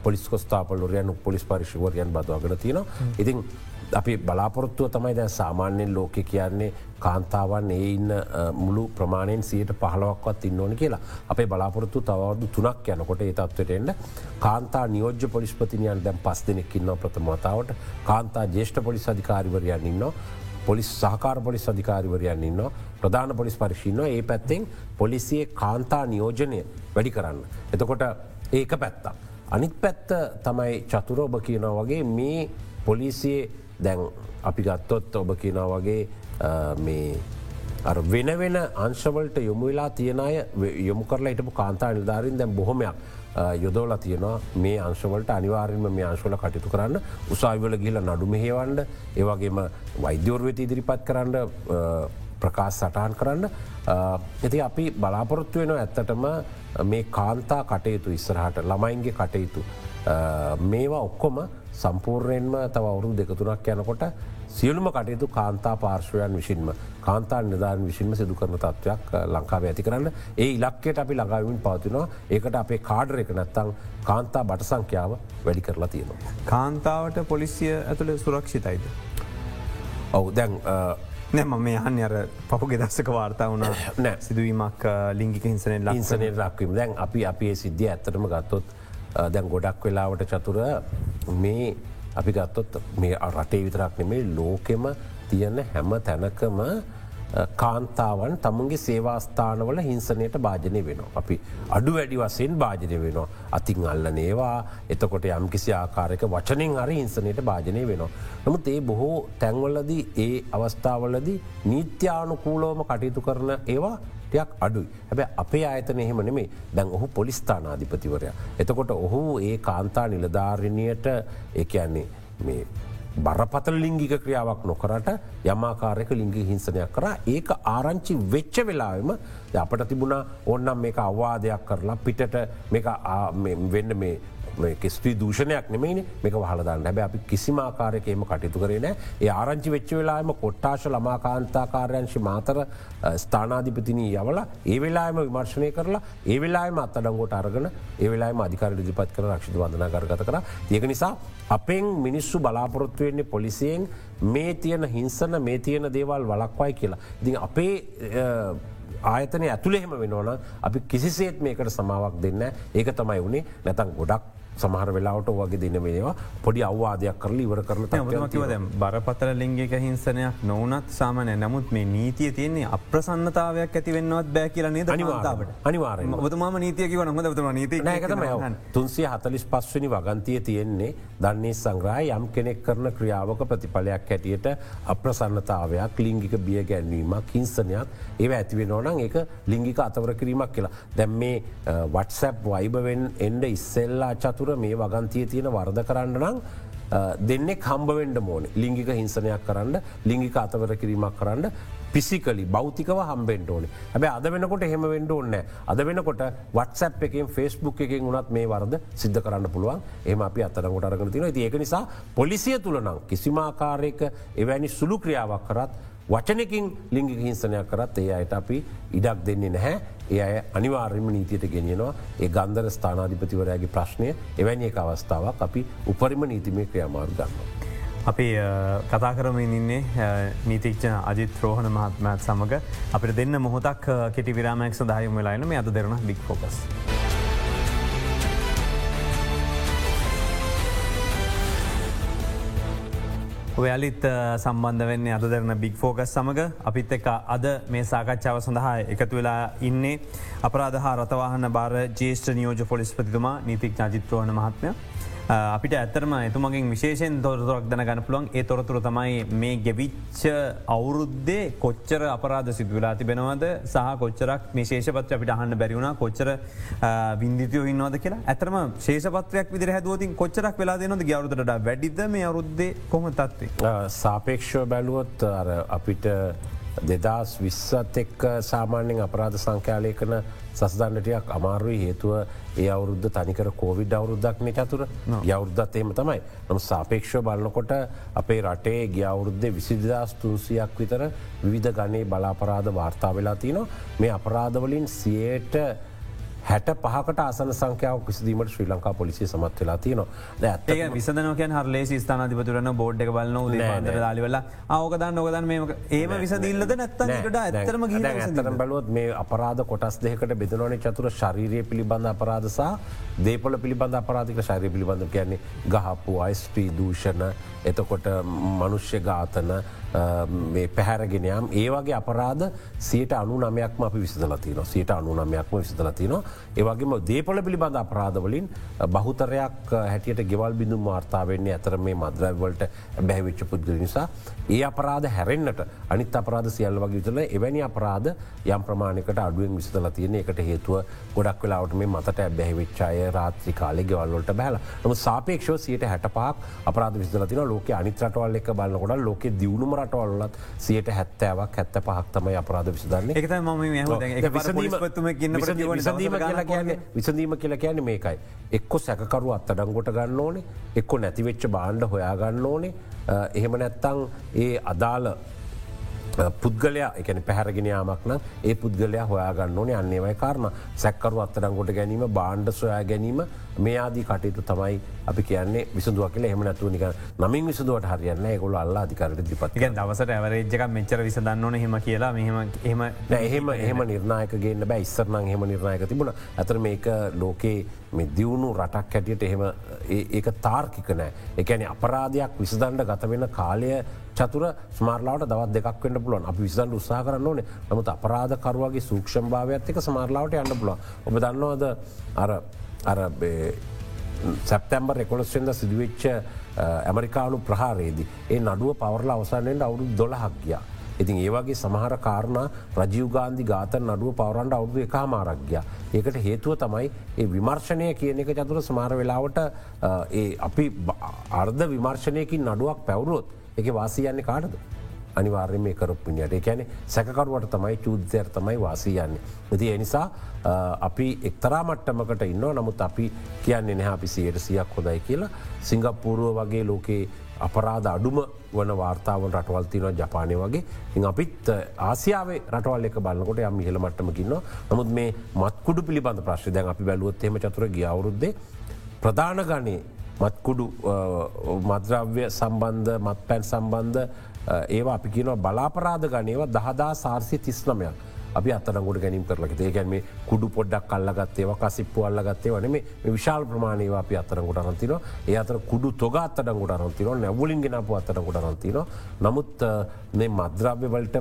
පොලිස් කොස්ථාපලොරයන් පොලිස් පරිශවරයන් බදවාගෙන තියෙනවා. ඉතින් අපි බලාපොරොත්තුව තමයි දැ සාමාන්‍යයෙන් ලෝක කියන්නේ කාන්තාවන් ඒ ඉන්න මුළු ප්‍රමාණයෙන් සියට පහලවක්වත් ඉන්න ඕන කියලා. අපේ බලාපොරොත්තු තවදු තුනක් යනකොට ඒ තත්වටෙන්ට කාන්තා නියෝජ්‍ය පොලිස්පතිනියන් දැම් පස් දෙනෙක් ඉන්න ප්‍රථමතාවට කාන්තා ජේෂ්ඨ පොලිස් අධිකාරිවරයන් ඉන්න පොලිස් සහකාර පොලිස් අධිකාරිවරයන් ඉන්න ප්‍රධාන පොලිස් පරිශීන්න ඒ පැත්තෙන් පොලිසියේ කාන්තා නියෝජනය වැඩි කරන්න. එතකොට ඒක පැත්තා. අනිත් පැත්ත තමයි චතුර ඔබ කියනව වගේ මේ පොලිසියේ දැන් අපි ගත්තොත් ඔබ කියනව වගේ වෙන වෙන අංශවලට යොමුවෙලා තියෙනය යොමු කරලා හිටපු කාන්තා නිධාරින් දැම් බොහොමයක් යොදෝල තියෙනවා. මේ අංශවලට අනිවාරෙන්ම මේ අංශවල කටයුතු කරන්න. උසාවිවල ගිල නඩු මෙහේවන්ඩ ඒවගේම වෛද්‍යෝර්වත ඉදිරිපත් කරන්න ප්‍රකාශ සටහන් කරන්න. ඇති අපි බලාපොරොත්තු වෙන ඇත්තටම මේ කාන්තා කටයුතු ඉස්සරහට ළමයින්ගේ කටයුතු. මේවා ඔක්කොම සම්පූර්ණයෙන්ම තව අවුරු දෙකතුනක් යනකොට සියලුම කටයුතු කාන්තා පාර්ශවයන් විසින්ම කාන්තා නිධාන විසින්ම සිදු කරන තත්ත්වයක් ලංකාව ඇති කරන්න. ඒ ඉලක්කයට අපි ළඟවින් පවතිනවා. ඒකට අපේ කාඩර එක නැත්තං කාන්තා බට සංඛ්‍යාව වැඩි කරලා තියෙනවා. කාන්තාවට පොලිසිය ඇතුළ සුරක්ෂිතයිද. ඔවු දැන් නෑම මේ හන් අර පහු ගෙදස්සක වාර්තා වුණ. නෑ. සිදුවීමක් ලිංගික හිංසනය ලංසනය රක්වීම දැන් අපි අපේ සිද්ධිය ඇත්තටම ගත්තොත් දැන් ගොඩක් වෙලාවට චතුර මේ අපි ගත්තොත් මේ රටේ විතරක් නෙමේ ලෝකෙම තියන්න හැම තැනකම කාන්තාවන් තමුන්ගේ සේවාස්ථානවල හිංසනයට භාජනය වෙනවා. අපි අඩු වැඩි වසයෙන් භාජනය වෙනවා. අතින් අල්ලන ඒවා එතකොට යම් කිසි ආකාරක වචනෙන් අර හිංසනයට භාජනය වෙනවා. නමුත් ඒ බොහෝ තැන්වලද ඒ අවස්ථාවලද නීත්‍යානුකූලෝම කටයුතු කරන ඒවා ටයක් අඩුයි හැබැ අපේ අයතන එහෙම නෙමේ දැන් ඔහු පොලිස්ථානාධිපතිවරය. එතකොට ඔහු ඒ කාන්තා නිලධාරණයට ඒයන්නේ මේ බරපතල ලිංගික ක්‍රියාවක් නොකරට යමාකාරයක ලිංගි හිංසනයක් කර. ඒක ආරංචි වෙච්ච වෙලාම අපට තිබුණා ඔන්නම් මේ අවවාදයක් කරලා පිටට වෙන්න මේ කෙස්ත්‍රී දූෂණයක් නෙමයින. මේක හලදන්න හැබ අපි කිසිමාකාරයකම කටයුතු කරන ඒ ආරංචි වෙච්ච වෙලාම කොට්ටාශ ළමාකාන්තාකාරයංශි මාතර ස්ථානාධිපතිනී යවල ඒ වෙලාම විමර්ශනය කරලා ඒ වෙලාම අත්තඩංගෝට අරගන ඒ වෙලාම අධිකාර දිපත් කර රක්ෂිත වදනා කරගත කර. ඒක නිසා අපෙන් මිනිස්සු බලාපොරොත්තු වෙන්නේ පොලිසියෙන් මේ තියෙන හිංසන මේ තියෙන දේවල් වලක්වයි කියලා. ඉතින් අපේ ආයතනය ඇතුළෙහෙම වෙනවන අපි කිසිසේත් මේකට සමාවක් දෙන්න ඒක තමයි වුණේ නැතන් ගොඩක් සමහර වෙලාවට වගේ දෙන මේවා පොඩි අවවාදයක් කරල ඉවර කරන බරපතල ලිංගික හිංසනයක් නොවනත් සාමනය නමුත් මේ නීතිය තියන්නේ අප්‍රසන්නතාවයක් ඇති වෙන්නවත් බෑ කියලා නේද අනිවාරට අනිවාර බතුම නීතියක වන හොඳ නීති නැකතම තුන්සිය හතලිස් පස්වනි වගන්තිය තියෙන්නේ දන්නේ සංග්‍රහය යම් කෙනෙක් කරන ක්‍රියාවක ප්‍රතිඵලයක් හැටියට අප්‍රසන්නතාවයක් ලිංගික බිය ගැන්වීමක් හිංසනයක් ඒ ඇතිවෙන ඕනන් එක ලිංගික අතවර කිරීමක් කියලා. දැම් මේ වටසැප් වයිබවෙන් එන්ඩ ඉස්සෙල්ලා චතුර තුර මේ වගන්තිය තියෙන වර්ද කරන්න නම් දෙන්නේ කම්බවෙන්ඩ මෝන ලිංගික හිංසනයක් කරන්න ලිංගික අතවර කිරීමක් කරන්න පිසිකලි බෞතිකව හම්බෙන්ට ඕනේ. හැබැ අද වෙනකොට හෙම වෙන්ඩ ඕන්න අද වෙනකොට වටසප් එකෙන් ෆෙස්බුක් එකෙන් වුණත් මේ වරද සිද්ධ කරන්න පුළුවන්. ඒම අපි අතරකොට අරගෙන තින ඒක නිසා පොලිසිය තුළනම් කිසිමාකාරයක එවැනි සුළු ක්‍රියාවක් කරත් වචනකින් ලිංගික හිංසනයක් කරත් ඒ අයට අපි ඉඩක් දෙන්නේ නැහැ. ඒ අය අනිවාර්යම නීතියට ගෙනියනවා ඒ ගන්දර ස්ථානාධිපතිවරයාගේ ප්‍රශ්නය එවැනි එක අවස්ථාවක් අපි උපරිම නීතිමය ක්‍රියමාරු ගන්න. අපි කතා කරමින් ඉන්නේ නීතික්ෂණ අජිත් රෝහණ මහත්මත් සමඟ අපිට දෙන්න මොහොතක් කෙටි විරාමයක් සදායම වෙලායින මේ අද දෙරන බික් ෆෝකස්. ඔයාලිත් සම්බන්ධ වෙන්නේ අද දෙරන බික් ෆෝකස් සමඟ අපිත් එක අද මේ සාකච්ඡාව සඳහා එකතු වෙලා ඉන්නේ අපරාධ හා රතවාහන බාර ජේෂ්ඨ නියෝජ පොලිස්පතිතුමා නීතික් නාජිත්‍රෝහණ මහත්මය. අපිට ඇත්තරම එතුමගින් විශේෂෙන් තොරතුරක් දැන ගන පුළන් ඒ තොරතුර තමයි මේ ගෙවිච්ච අවුරුද්දේ කොච්චර අපරාධ සිදුවලා තිබෙනවද සහ කොච්චරක් මේශේෂපත් අපිට අහන්න බැරිවුණ කොච්චර විින්දිතයෝ ඉන්නවද කියලා. ඇතරම ශේෂපත්‍රයක් විදිර හැදුවතින් කොච්චරක් වෙලා දෙනොද ගවරුදට වැඩිද මේ අවුද්දේ කොම තත්වේ. සාපේක්ෂව බැලුවොත් අපිට දෙදස් විස්සත් එක්ක සාමාන්‍යෙන් අපරාධ සංඛ්‍යාලය කන සස්දන්නටයක් අමාරුයි. හේතුව ඒ අවුරුද්ධ තනිකර කෝවිඩ් අවුරුද්දක්න චතුර. යවුරුද්ධත් එම තමයි. නම් සාපේක්ෂ බලන්නකොට අපේ රටේ ගියවුරුද්ධ විසිදස් තුන්සියක් විතර විවිධ ගනේ බලාපරාධ වාර්තා වෙලා තිනවා. මේ අපරාධවලින් සියයට හැට පහකට අසන සංඛ්‍යාව කිසිදීමට ශ්‍රී ලංකා පොලිසිය සමත් වෙලා තියනවා. ඇ විසනක හරලේ ස්ථානතිපතුරන බෝඩ් එක බලන්න ද දාලිවෙලා අවකදන්න නොකදන් මේ ඒම විසදිල්ලද නැත්තට ඇතරම ඇතර බලුවත් මේ අපරාධ කොටස් දෙකට බෙදනවන චතුර ශරීරය පිළිබඳ අපරාධසා දේපල පිළිබඳ අපරාධික ශරය පිළිබඳ කියන්නේ ගහපු අයිස්ට්‍රී දූෂණ එතකොට මනුෂ්‍ය ඝාතන පැහැරගෙනයම් ඒ වගේ අපරාධ සියට අනු නමයක්ම අපි විසිදලතින සියට අනු නමයක්ම විසිදලතින ඒවගේම දේපල පිළිබඳ අපරාධවලින් බහුතරයක් හැටියට ගෙවල් බිඳුම් වාර්තාාවන්නේ ඇතර මේ මද්‍රවලට බැහිවිච්ච පුද්ගල නිසා. ඒ අපරාධ හැරෙන්න්නට අනිත් අපරාධ සියල්ල වගේ තුළ එවැනි අපරාධ යම් ප්‍රමාණකට අඩුවෙන් විසිතල තියෙන එකට හේතුව ගොඩක් වෙලාවට මේ මතට බැහිවිච්චාය රාත්‍රි කාලෙ ගෙවල්ලට බැල නම සාපේක්ෂව සියට හැටපාක් අපරාධ විසිදලතින ලෝක අනිත්‍රටවල් එක බලන්නකොට ලෝක දියුණුම රටවල්ලත් සියට හැත්තෑවක් හැත්ත පහක්තමයි අපරාධ විසිදන්න එක විසඳීම කියලා කියන මේකයි. එක්කො සැකරු අත්තඩංගොට ගන්න ඕනේ. එක්කො නැතිවෙච්ච බාණ්ඩ හොයාගන්න ඕනේ. එහෙම නැත්තං ඒ අදාළ පුද්ගලයා එකන පැහැරගෙනයාමක් නම් ඒ පුද්ගලයා හොයාගන්න ඕනේ. අන්නේවයි කාරණ. සැක්කරු අත්තරංගොට ගැනීම බාණ්ඩ සොයා ගැනීම මේ ආදී කටයුතු තමයි අපි කියන්නේ විසදුව කියල. එහම නැතුව නික නමින් විසදුවට හරියන්න ගොල අල්ලා අධිකරට දිපත් දවසට ඇවරේජ්ජක මෙච්චර විසදන්න හෙම කියලා. මෙහම එහම එහෙම එහෙම නිර්ණයකගේන්න බෑ. ඉස්සරනං හෙම නිර්ණයක තිබුණ. ඇතර මේක ලෝකේ මේ දියුණු රටක් හැටියට එහෙම ඒක තාර්කික නෑ. එකැන අපරාධයක් විසදන්ඩ ගත වෙන කාලය චතුර ස්මාර්ලාවට දවත් දෙකක් වන්න පුලුවන් අපි විසන් උත්සා කරන්න ඕනේ නමුත් අපරාධකරුවගේ සූක්ෂම් භාවයක් එක සමාර්ලාවට යන්න පුලුව ඔබ දන්නවද අර අර සැප්තැම්බර් එකොලස්ෙන්ද සිදුවච්ච ඇමරිකානු ප්‍රහාරේදී ඒ නඩුව පවරලා අවසානයෙන් අවුරු දොළහක් ගියා. ඉතින් ඒවගේ සමහර කාරණ රජීවගාන්ධි ගාතන් නඩුව පවරන්ඩ අවුදු එක මාරක්ගිය. ඒකට හේතුව තමයි ඒ විමර්ශනය කියන එක චතුර සමාර වෙලාවට අපි අර්ධ විමර්ශනයකින් නඩුවක් පැවරුවොත් එක වාසියන්නේ කාටද. අනිවාර්ය මේ කරපුුණට එකැන සැකරුවට තමයි චූද්‍යර තමයි වාසීයන්නේ. ඇති එනිසා අපි එක්තරා මට්ටමකට ඉන්න නමුත් අපි කියන්නේ නැහැ අපි සියට සියක් හොදයි කියලා. සිංගප්පූරුව වගේ ලෝකයේ අපරාධ අඩුම වන වාර්තාවන් රටවල්තින ජපානය වගේ. ඉ අපිත් ආසියාවේ රටවල් එක බලන්නකොට යම් ඉහල මට්ටමකින්න නමුත් මේ මත්කුඩු පිළිබඳ ප්‍රශ්ය දැන් අපි බැලුවොත්තේම චතුර ගියවරුද්දේ ප්‍රධාන ගනේ මත්කුඩු මද්‍රව්‍ය සම්බන්ධ මත් පැන් සම්බන්ධ ඒවා අපි කියනවා බලාපරාධ ගනේවා දහදා සාර්සය තිස්නමයක්. අපි අත්තනගොට ගැනීම කරලක ඒගැන්ම කුඩු පොඩ්ඩක් අල්ලගත්තේව කසිප්පු අල්ලගත්තේ වන මේ විශාල් ප්‍රමාණයවා අපි අතරගොට අරන්තින ඒ අතර කුඩු තොග අත්තඩගොට අරන්තින නැවලින් ගෙනපු අත්තනකොට අරන්තින නමුත් මේ මද්‍රාව්‍ය වලට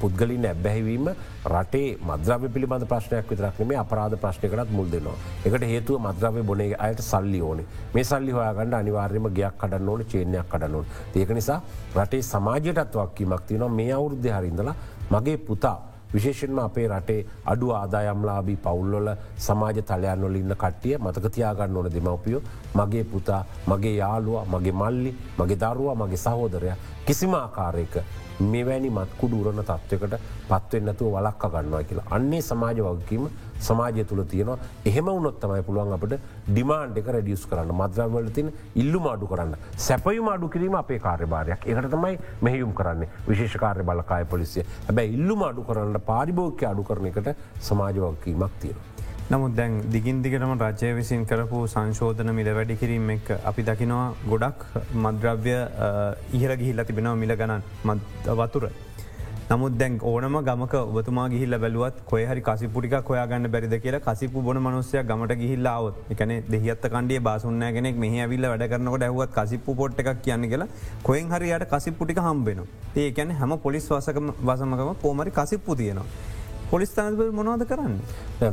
පුද්ගලින් ඇබැහිවීම රටේ මද්‍රාව පිළිබඳ ප්‍රශ්නයක් විතරක් මේ අපරාධ ප්‍රශ්නයකටත් මුල් දෙනවා. එකට හේතුව මද්‍රාවය බොනේ අයට සල්ලි ඕනේ. මේ සල්ලි හොයාගන්න අනිවාර්යම ගයක් කඩන්න ඕන චේනයක් කඩන්නවන් ඒක නිසා රටේ සමාජයටත් වක්කීමක් තියනවා. මේ අවුරුද්ධ හරිඳලා මගේ පුතා විශේෂෙන්ම අපේ රටේ අඩු ආදායම්ලාබී පවුල්ලොල සමාජ තලයන්වල ඉන්න කට්ටිය මතකතියාගන්න ඕන දෙමවපියෝ මගේ පුතා මගේ යාළුවා මගේ මල්ලි මගේ දරුවා මගේ සහෝදරය කිසිම ආකාරයක මෙවැනි මත්කුඩු උරණ තත්ත්වකට පත්වෙන්නතුව වලක්ක ගන්නවා කියලා. අන්නේ සමාජ වගකීම සමාජය තුළ තියෙනවා එහෙම උනොත්තමයි පුළුවන් අපට ඩිමාන්් එක රඩියස් කරන්න මද්‍රවල තින ඉල්ලු මාඩු කරන්න. සැපයු මාඩු කිරීම අපේ කාර්යභාරයක් එකට තමයි මෙහියුම් කරන්නේ විශේෂකාරය බලකාය පොලිසිය හැබැ ඉල්ලු මාඩු කරන්න පාරිභෝක්‍ය අඩු කරන එකට සමාජවගකීමක් තියෙනවා. නමුත් දැන් දිගින් දිගටම රජය විසින් කරපු සංශෝධන මිල වැඩි කිරීම එක් අපි දකිනවා ගොඩක් මද්‍රව්‍ය ඉහල ගිහිල්ල තිබෙනවා මිල ගණන් වතුර. නමුත් දැන් ඕනම ගමක ඔබතුමා ගිහිල්ල බැලුවත් කොයහරි කසිපුටික කොයාගන්න බැරිද කියලා කසිපු බොන මනුස්සය ගමට ගිහිල්ලාවත් එකන දෙහිත් කණඩිය බාසුන්නෑගෙනෙක් මෙහ ඇවිල්ල වැඩ කරනකට ඇහුවත් කසිප්පු පොට් එකක් කියන්න කියලා කොයෙන් හරියට කසිප්පුටික හම්බෙන ඒකැන හැම පොලිස් වසකම වසමකම කෝමරි කසිප්පු තියෙනවා. පොලිස්ථානබ මොනවද කරන්න.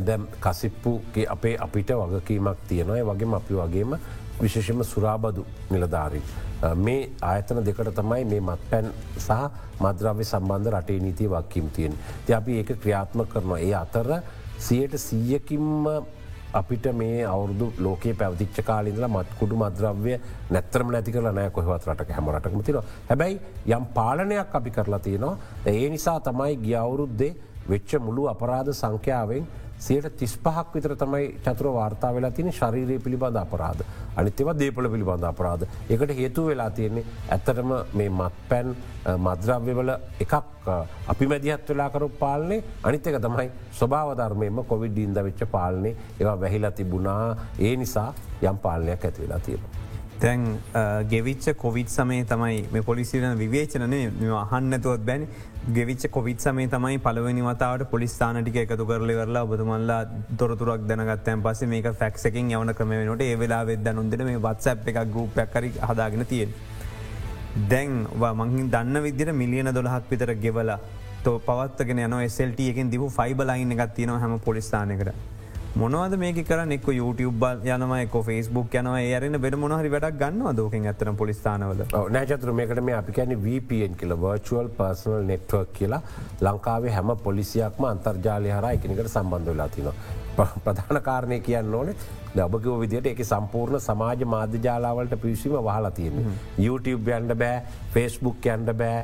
දැම් කසිප්පුගේ අපේ අපිට වගකීමක් තියෙනයි වගේම අපි වගේම විශේෂම සුරාබදු නිලධාරී. මේ ආයතන දෙකට තමයි මේ මත් පැන් සහ මද්‍රව්‍ය සම්බන්ධ රටේ නීති වක්කිම් තියෙන්. ති අපි ඒක ක්‍රියාත්ම කරනවා. ඒ අතර සියයට සීයකින්ම අපිට මේ අවුදු ලෝක පැවතිච්ච කාලින්ල මත්කුඩු මද්‍රව්‍ය නැත්තරම නැති කර නෑ කොහවත් රට හැමරටම තින හැබැයි යම් පාලනයක් අපි කරලා තියෙනවා. ඒ නිසා තමයි ගියවුරුද්දේ වෙච්ච මුළු අපරාධ සංඛ්‍යාවෙන් සියට තිස් පහක් විතර තමයි චතුර වාර්තා වෙලා තින ශරීරය පිළිබඳ අපරාධ. අනිත්‍යව දේපල පිළිබඳ අපරාධ. එකට හේතු වෙලා තියෙන්නේ ඇත්තටම මේ මත් පැන් මද්‍රව්‍යවල එකක් අපි මැදිහත් වෙලාකරු පාලනේ අනිත්‍යක තමයි ස්වභාවධර්මයම කොවිඩ් ඉන්ද වෙච්ච පාලනේ ඒවා වැහිලා තිබුණා ඒ නිසා යම් පාලනයක් ඇතිවෙලා තියෙනවා. තැන් ගෙවිච්ච කොවිත් සමේ තමයි මේ පොලිසිරන විවේචනය මෙ අහන්නතුවත් බැනි ගෙවිච කොවිත් සමේ තමයි පලවනි වතාවට පොලිස්ථානටික එකතු කරලි කරලා ඔබතුමල්ලා තොරතුරක් දැනගත්තයන් පස මේක ෆැක්සකින් යවන ක්‍රමේනට ඒ වෙලා වෙද නොන්දෙන මේ වත්සැප් එකක් ගරුපයක් කරි හදාගෙන තියෙන්. දැන් මංහින් දන්න විදිර මිලියන දොළහක් විතර ගෙවලා තෝ පවත්ගෙන යන SLට එකින් දිපු ෆයිබ ලයින් එකත් තියෙන හැම පොලිස්ථානකට මොනවද මේක කර එක් YouTube යනම එක ෆස්බුක් යනව. ඒරන බෙඩ මොහරි වැඩක් ගන්න දෝකින් ඇතන පොලිස්ථානවල නෑචතුර මේකට මේ අපි කැන VPN කියල වර්චුවල් පර්සනල් නෙට්වක් කියලා. ලංකාවේ හැම පොලිසියක්ම අන්තර්ජාලය හර එකනිකට සම්බන්ධ වෙලා තිනවා ප්‍රධාන කාරණය කියන්න ඕනේ. ඔබකිව විදිට එක සම්පූර්ණ සමාජ මාධ්‍ය ජාලාවලට පිවිසීම වහලා තියෙන. YouTube යන්ඩ බෑ ෆස්බුක් යන්ඩ බෑ.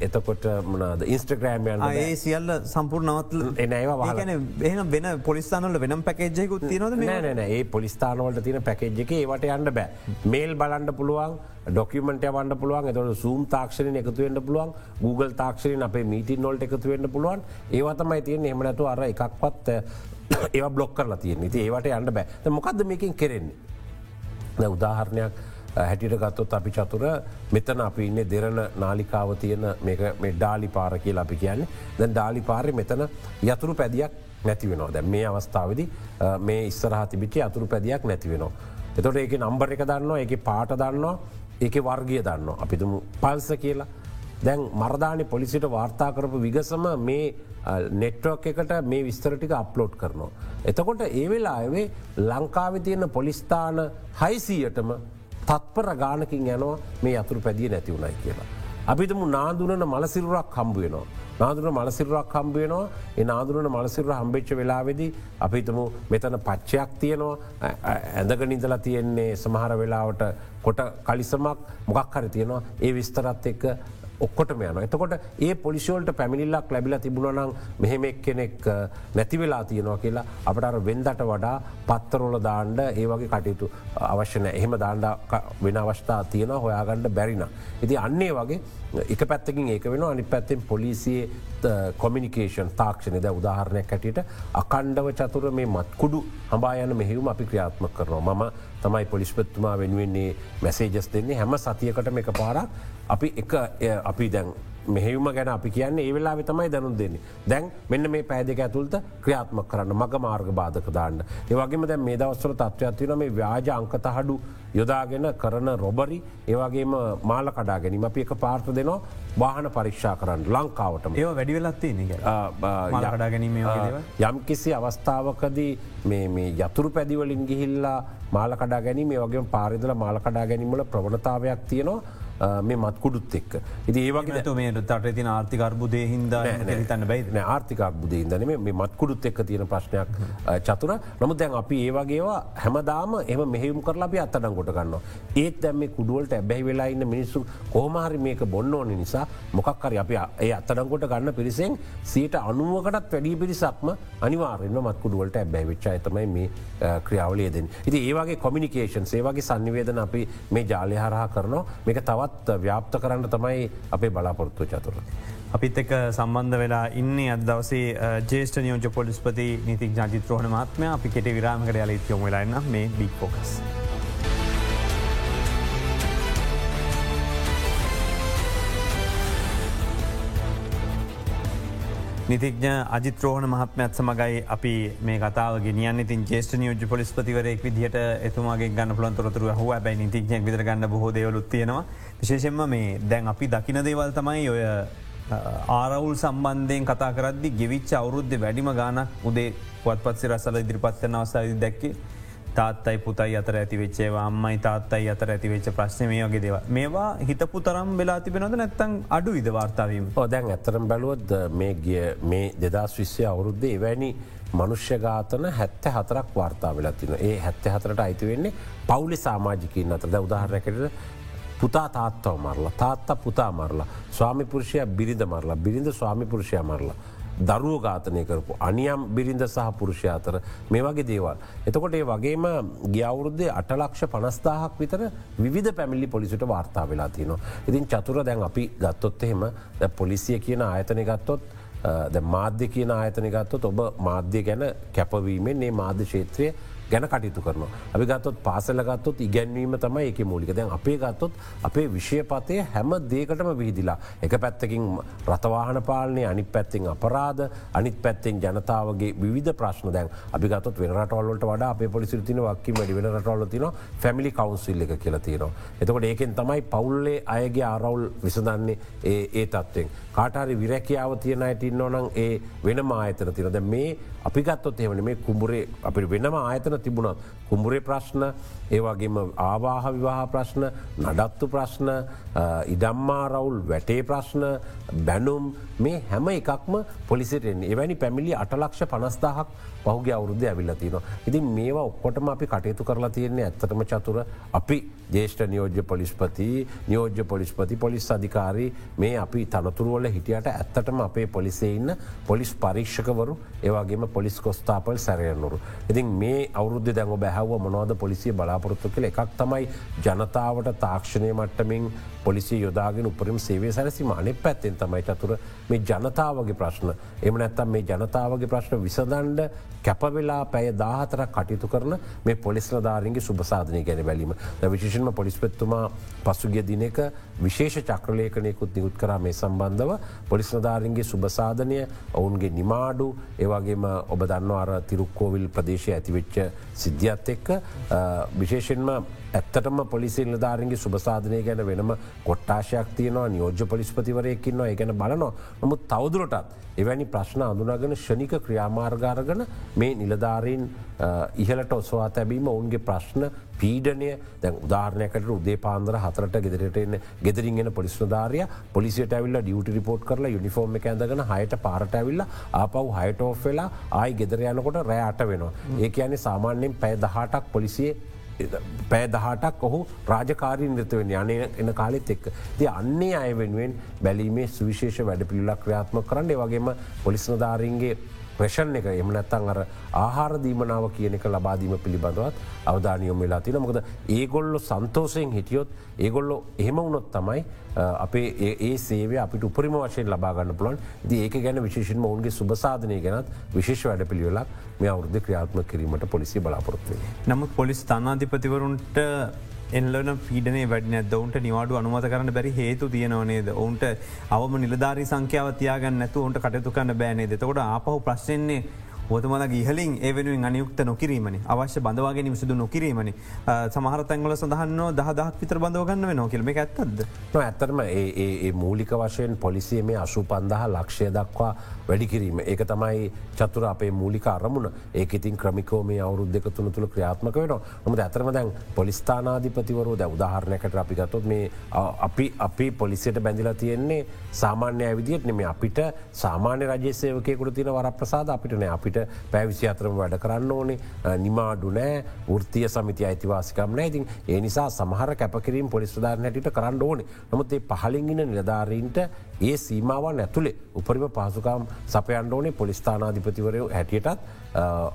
එතකොට මනාද ඉන්ස්ට්‍රග්‍රෑම් යන්න ඒ සියල්ල සම්පූර්ණවත්ල එනඒවා වාගන එහන වෙන පොලිස්ථානල වෙනම් පැකේජයකුත් තිනොද නෑන ඒ පොලිස්ථානවලට තින පැකේජ් එක ඒවට යන්න බෑ. මේල් බලන්ඩ පුළුවන් ඩොකමට වන්න පුළුවන් එතට සූම් තාක්ෂණ එකතුවෙන්ට පුළුවන් Google තාක්ෂණ අපේ මීටින් නොල්ට එකතුවෙන්ට පුළුවන්. ඒවතමයි තියෙන් එමනැතු අර එකක්පත් ඒවා බ්ලොක් කරලා තියෙන ති ඒවට යන්න බෑ. මොකක්ද මේකින් කෙරෙන්නේ? උදාහරණයක් හැටිට ගත්තොත් අපි චතුර මෙතන අපි ඉන්න දෙරන නාලිකාව තියෙන මේ ඩාලි පාර කියලා අපි කියන්නේ දැන් ඩාලි පාරය මෙතන යතුරු පැදියක් නැති වෙනවා දැ මේ අවස්ථාවදි මේ ඉස්සරහ තිබිච්චේ අතුරු පැදියක් නැති වෙනවා. එතොට ඒක නම්බර එක දන්නවා එක පාට දන්නවා ඒක වර්ගිය දන්න අපිතුමු පල්ස කියලා දැන් මර්ධානය පොලිසිට වාර්තා කරපු විගසම මේ නෙට්වක් එකට මේ විස්තරටික අප්ලෝඩ් කරනවා. එතකොට ඒ වෙලා ඇවේ ලංකාව තියෙන පොලිස්ථාන හයිසීයටම තත්පර ගානකින් යනවා මේ අතුරු පැදිය නැති වුණයි කියලා. අපිතම නාදුනන මලසිරුරක් හම්බුවනවා. නාදුන මලසිරුරක් හම්බුවනවා ඒ නාදුරන මලසිරුර හම්බෙච්ච වෙලාවෙදි අපිතම මෙතන පච්චයක් තියෙනවා ඇඳක නිදලා තියෙන්නේ සමහර වෙලාවට කොට කලිසමක් මොකක් හරි තියෙනවා ඒ විස්තරත් එක්ක ඔක්කොටම යන. එතකොට ඒ පොලිසිෝල්ට පැමිණිල්ලක් ලැබිලා තිබුණනම් මෙහෙමෙක් කෙනෙක් නැතිවෙලා තියෙනවා කියලා අපට අර වෙන්දට වඩා පත්තරෝල දාණ්ඩ ඒ වගේ කටයුතු අවශ්‍යන එහෙම දාණ්ඩ වෙන අවස්ථා තියෙන හොයාගණ්ඩ බැරින. ඉති අන්නේ වගේ එක පැත්තකින් ඒක වෙන අනි පැත්තෙන් පොලිසියේ කොමිනිකේෂන් තාක්ෂණය ද උදාහරණයක් ඇටියට අකණ්ඩව චතුර මේ මත්කුඩු හබායන මෙහිවුම් අපි ක්‍රියාත්ම කරනවා මම තමයි පොලිස්පත්තුමා වෙනුවෙන්නේ මැසේජස් දෙන්නේ. හැම සතියකට එක පාරක් අපි එක අපි දැන් මෙහෙවම ගැන අපි කියන්න ඒ වෙලා තමයි දැනුම් දෙන්නේ. දැන් මෙන්න මේ පෑදක ඇතුළට ක්‍රියාත්ම කරන්න මග මාර්ග බාධක දාන්න. ඒවගේම දැන් මේ දවස්වර තත්ත්වයක්ත්වන මේ ව්‍යාජ අංකතහඩු යොදාගෙන කරන රොබරි ඒවගේම මාල කඩා ගැනීම අපි එක පාර්ථ දෙනවා. වාහන පරීක්ෂා කරන්න ලංකාවට ඒ වැඩි වෙලත්ති කඩා ගැනීම යම් කිසි අවස්ථාවකදී යතුරු පැදිවලින් ගිහිල්ලා මාල කඩා ගැනීම වගේ පාරිදල මාල කඩා ගැනීමල ප්‍රවණතාවයක් තියෙනවා. මේ මත්කුඩුත් එක්. ඉති ඒවගේ මේ තට තින ආර්ථිකර්බුදය හින්ද තන්න බයි ආර්ථිකක්බුදේ ඉදන මේ මත්කුඩුත් එක්ක තියෙන ප්‍රශ්නයක් චතුර නමු දැන් අපි ඒවගේවා හැමදාම එම මෙහෙම කරලා අපි අත්තඩන් ගොට ගන්න. ඒත් දැම මේ කුඩුවලට ඇබැයි වෙලා ඉන්න මිනිස්සු කෝමහරි මේක බොන්න ඕන නිසා මොකක්කරි අපි ඒ අත්තඩංකොට ගන්න පිරිසෙන් සීට අනුවකටත් වැඩි පිරිසක්ම අනිවාරෙන්න්න මත්කුඩුවලට ඇබැයි වෙච්චා තමයි මේ ක්‍රියාවලයදෙන්. ඉති ඒවාගේ කොමිනිකේෂන් සේවගේ සංනිවේදන අපි මේ ජාලය හරහා කරනවා මේක තවත් තවත් ව්‍යාප්ත කරන්න තමයි අපේ බලාපොරොත්තු චතුර. අපිත් එක සම්බන්ධ වෙලා ඉන්න අද දවසේ ජේෂ්ට නියෝජ පොලිස්පති නිතික් ජාතිත්‍රෝහණ මාත්මය අපි කෙට විරාමකට යලත් යොම වෙලාන්න මේ බික් පොකස්. නිතිඥ අජිත්‍රෝහණ මහත්මත් සමගයි අපි මේ කතාව ගෙනියන් ඉතින් ජේෂ්ට නියෝජ පොලිස්පතිවරෙක් විදිහට එතුමාගේ ගන්න පුළන් තොරතුර හෝ බැයි නිතිඥක් විදර ගන්න බොහෝ දේවලුත් තියෙනවා. විශේෂෙන්ම මේ දැන් අපි දකින දේවල් තමයි ඔය ආරවුල් සම්බන්ධයෙන් කතා කරද්දි ගෙවිච්ච අවුරුද්ධ වැඩිම ගානක් උදේ පුවත්පත්සි රසල ඉදිරිපත්වන අවසාද දැක්කේ තාත්තයි පුතයි අතර ඇතිවෙච්චේවා අම්මයි තාත්තයි අතර ඇතිවෙච්ච ප්‍රශ්න මේ වගේ දේව මේවා හිතපු තරම් වෙලා තිබෙනද නැත්තං අඩු විද වාර්තාවීම දැන් ඇතරම් බැලුවොත් මේ ගිය මේ දෙදස් විශ්‍ය අවුරුද්ධ එවැනි මනුෂ්‍ය ගාතන හැත්ත හතරක් වාර්තා වෙලතින ඒ හැත්ත හතරට අයිති වෙන්නේ පවුලි සාමාජිකින් අතරද උදාහරණකට පුතා තාත්තව මරලා තාත්තා පුතා මරලා ස්වාමිපුරුෂය බිරිඳ මරලා බිරිඳ ස්වාමිපුරුෂය මරලා. දරුව ඝාතනය කරපු අනියම් බිරිඳ සහ පුරුෂය අතර මේ වගේ දේවල්. එතකොට ඒ වගේම ගියවුරුද්දේ අටලක්ෂ පනස්ථාහක් විතර විධ පැමිලි පොලිසිට වාර්තා වෙලා තියනවා. ඉතින් චතුර දැන් අපි ගත්තොත් එහෙම පොලිසිය කියන ආයතනය ගත්තොත් ද මාධ්‍ය කියන ආයතන ගත්තොත් ඔබ මාධ්‍ය ගැන කැපවීමෙන් ඒ මාධ්‍ය ශේත්‍රය ගැන කටයුතු කරනවා. අපි ගත්තොත් පාසල ගත්තොත් ඉගැන්වීම තමයි එක මූලික දැන් අපේ ගත්තොත් අපේ විෂයපතය හැම දේකටම විහිදිලා. එක පැත්තකින් රතවාහන පාලනය අනි පැත්තිෙන් අපරාධ අනිත් පැත්තෙන් ජනතාවගේ විධ ප්‍රශ්න දැන් අපි ගත් වෙන රටවල්ලට වඩා අප පොලිසි තින වක්කි වැඩි වෙන රටවල තින ෆැමිලි කවන්සිල්ල එක කියලා තියෙනවා. එතකොට ඒකෙන් තමයි පවුල්ලේ අයගේ ආරවුල් විසඳන්නේ ඒ තත්වෙන්. කාටහරි විරැකියාව තියෙන අයට ඉන්නවනම් ඒ වෙනම ආයතන තිනද මේ අපිගත්තොත් එවන මේ කුඹුරේ අපි වෙනම ආයතන තිබුණත්. කුඹුරේ ප්‍රශ්න ඒවගේම ආවාහ විවාහ ප්‍රශ්න නඩත්තු ප්‍රශ්න ඉඩම්මා රවුල් වැටේ ප්‍රශ්න බැනුම් මේ හැම එකක්ම පොලිසිටෙන් එවැනි පැමිලි අටලක්ෂ පනස්දාහක් පහුගේ අවුරුද්ධ ඇවිල්ලතිනවා. ඉතින් මේවා ඔක්කොටම අපි කටයුතු කරලා තියෙන්නේ ඇත්තටම චතුර අපි ජේෂ්ඨ නියෝජ්‍ය පොලිස්පති නියෝජ්‍ය පොලිස්පති පොලිස් අධිකාරී මේ අපි තනතුරුවල හිටියට ඇත්තටම අපේ පොලිසේ ඉන්න පොලිස් පරීක්ෂකවරු ඒවාගේම පොලිස් කොස්ථාපල් සැරයනුරු. ඉතින් මේ අවුද්ධ දැඟ බැහව මොනවද පොලිසිය බලාපොරොත්තු කළ එකක් තමයි ජනතාවට තාක්ෂණය මට්ටමින් පොලිසි යොදාගෙන උපරිම සේවේ සැරසිම අනෙ පැත්තෙන් තමයි චතුර මේ ජනතාවගේ ප්‍රශ්න එම නැත්තම් මේ ජනතාවගේ ප්‍රශ්න විසදන්ඩ කැපවෙලා පැය දාහතරක් කටයුතු කරන මේ පොලිස්ලධාරන්ගේ සුභසාධනය ගැන බැලීම. විශේෂන්ම පොලිස්පෙත්තුමා පසුගිය දිනක විශේෂ චක්‍රලේකනයකුත් නිකුත් කර මේ සම්බන්ධව. පොලිස්ලධාරන්ගේ සුභසාධනය ඔවුන්ගේ නිමාඩු ඒවගේම ඔබ දන්න අර තිරුක්කෝවිල් ප්‍රදේශය ඇතිවෙච්ච සිද්ධියත් එක්ක. විශේෂෙන්ම ඇත්තටම පොලිසි නිලධාරන්ගේ සුභසාධනය ගැන වෙනම කොට්ටාශයක් තියනවා නියෝජ්‍ය පොලිස්පතිවරයකින්නවා ඒ ගැන බලනවා නමුත් තවදුරටත් එවැනි ප්‍රශ්න අඳුනගෙන ෂණික ක්‍රියාමාර්ගාරගන මේ නිලධාරීන් ඉහලට ඔස්වා තැබීම ඔවුන්ගේ ප්‍රශ්න පීඩනය දැන් උදාරණයකට උදේ පාන්දර හතරට ගෙදරටන්න ගෙදරින්ගෙන පොලිස්නධාරය පොලිසිට ඇවිල්ල ඩියට රිපෝට් කරලා යුනිෆෝර්ම ඇඳගෙන හයට පාරට ඇවිල්ල ආපව් හයට ෝෆ් වෙලා ආයි ගෙදරයනකොට රෑට වෙනවා. ඒ කියන්නේ සාමාන්‍යයෙන් පැය දහටක් පොලිසියේ පෑ දහටක් ඔහු රාජකාරී නිර්තවෙන් යනය එන කාලෙත් එක්. ති අන්නේ අය වෙනුවෙන් බැලීමේ සුවිශේෂ වැඩ පිල්ලක් ක්‍රියාත්ම කරන්න වගේම පොලිස්නධාරීන්ගේ ප්‍රශන් එක. එම නැත්තන් අර ආහාර දීමනාව කියන එක ලබාදීම පිළිබඳවත් අවධානියොම වෙලා තින මොකද ඒගොල්ලො සන්තෝසයෙන් හිටියොත් ඒගොල්ලො එහෙම වුණොත් තමයි අපේ ඒ සේව අපිට උපරිම වශයෙන් ලබාගන්න පුළන් ද ඒක ගැන විශේෂෙන් ඔවුන්ගේ සුභසාධනය ගැනත් විශේෂ වැඩ පිළිවෙලක් මේ අවුද්ධ ක්‍රියාත්ම කිරීමට පොලිසි බලාපොරොත්වේ. නමුත් පොලිස් තනාධිපතිවරුන්ට එල්ලන පීඩන වැඩන දවන්ට නිවාඩු අනුමත කරන්න බැරි හේතු තියෙනවනේද ඔවුන්ට අවම නිලධාරි සංඛ්‍යාව තියාගන්න නැතු ඔන්ට කටයුතු කන්න බෑනේ දෙතකොට ආපහු ප්‍රශ්න්නේ ඔතමල ගිහලින් ඒවෙනුවෙන් අනියුක්ත නොකිරීමනි. අවශ්‍ය බඳවාගෙන විසිදු නොකිරීමනි. සමහර තැන්වල සඳහන්න දහදක් විතර බඳවගන්න වෙන කියලම ඇත්තද. ඇත්තරම ඒ මූලික වශයෙන් පොලිසිය මේ අසු පන්දහ ලක්ෂය දක්වා වැඩිකිරීම ඒක තමයි චතුර අපේ මූලික අරමුණ. ඒක ඉතින් ක්‍රමිකෝ මේ අවුරුද් දෙක තුළ තුළ ක්‍රියාත්මක වෙන නොමද ඇතරම දැන් පොලිස්ථානාධිපතිවරු ද උදාහරණයකට අපි ගතොත් මේ අපි අපි පොලිසියට බැඳිලා තියෙන්නේ සාමාන්‍ය ඇවිදිට නෙම අපිට සාමාන්‍ය රජසේවකයකුට තින වර ප්‍රසාද අපිට නෑ. අපිට පැවිසි අතරම වැඩ කරන්න ඕනේ. නිමාඩු නෑ. ෘතිය සමිති අයිතිවාසිකම් නෑ. ඉතින් ඒ නිසා සමහර කැපකිරීම පොලිස්ධාරන හැටිට කරන්න ඕනේ. නමුත් ඒ පහලින්ගෙන නිලධාරීන්ට ඒ සීමාවන් ඇතුළේ උපරිම පහසුකම් සපයන්ඩ ඕනේ පොලිස්ථානාධිපතිවරයෝ හැටියටත්.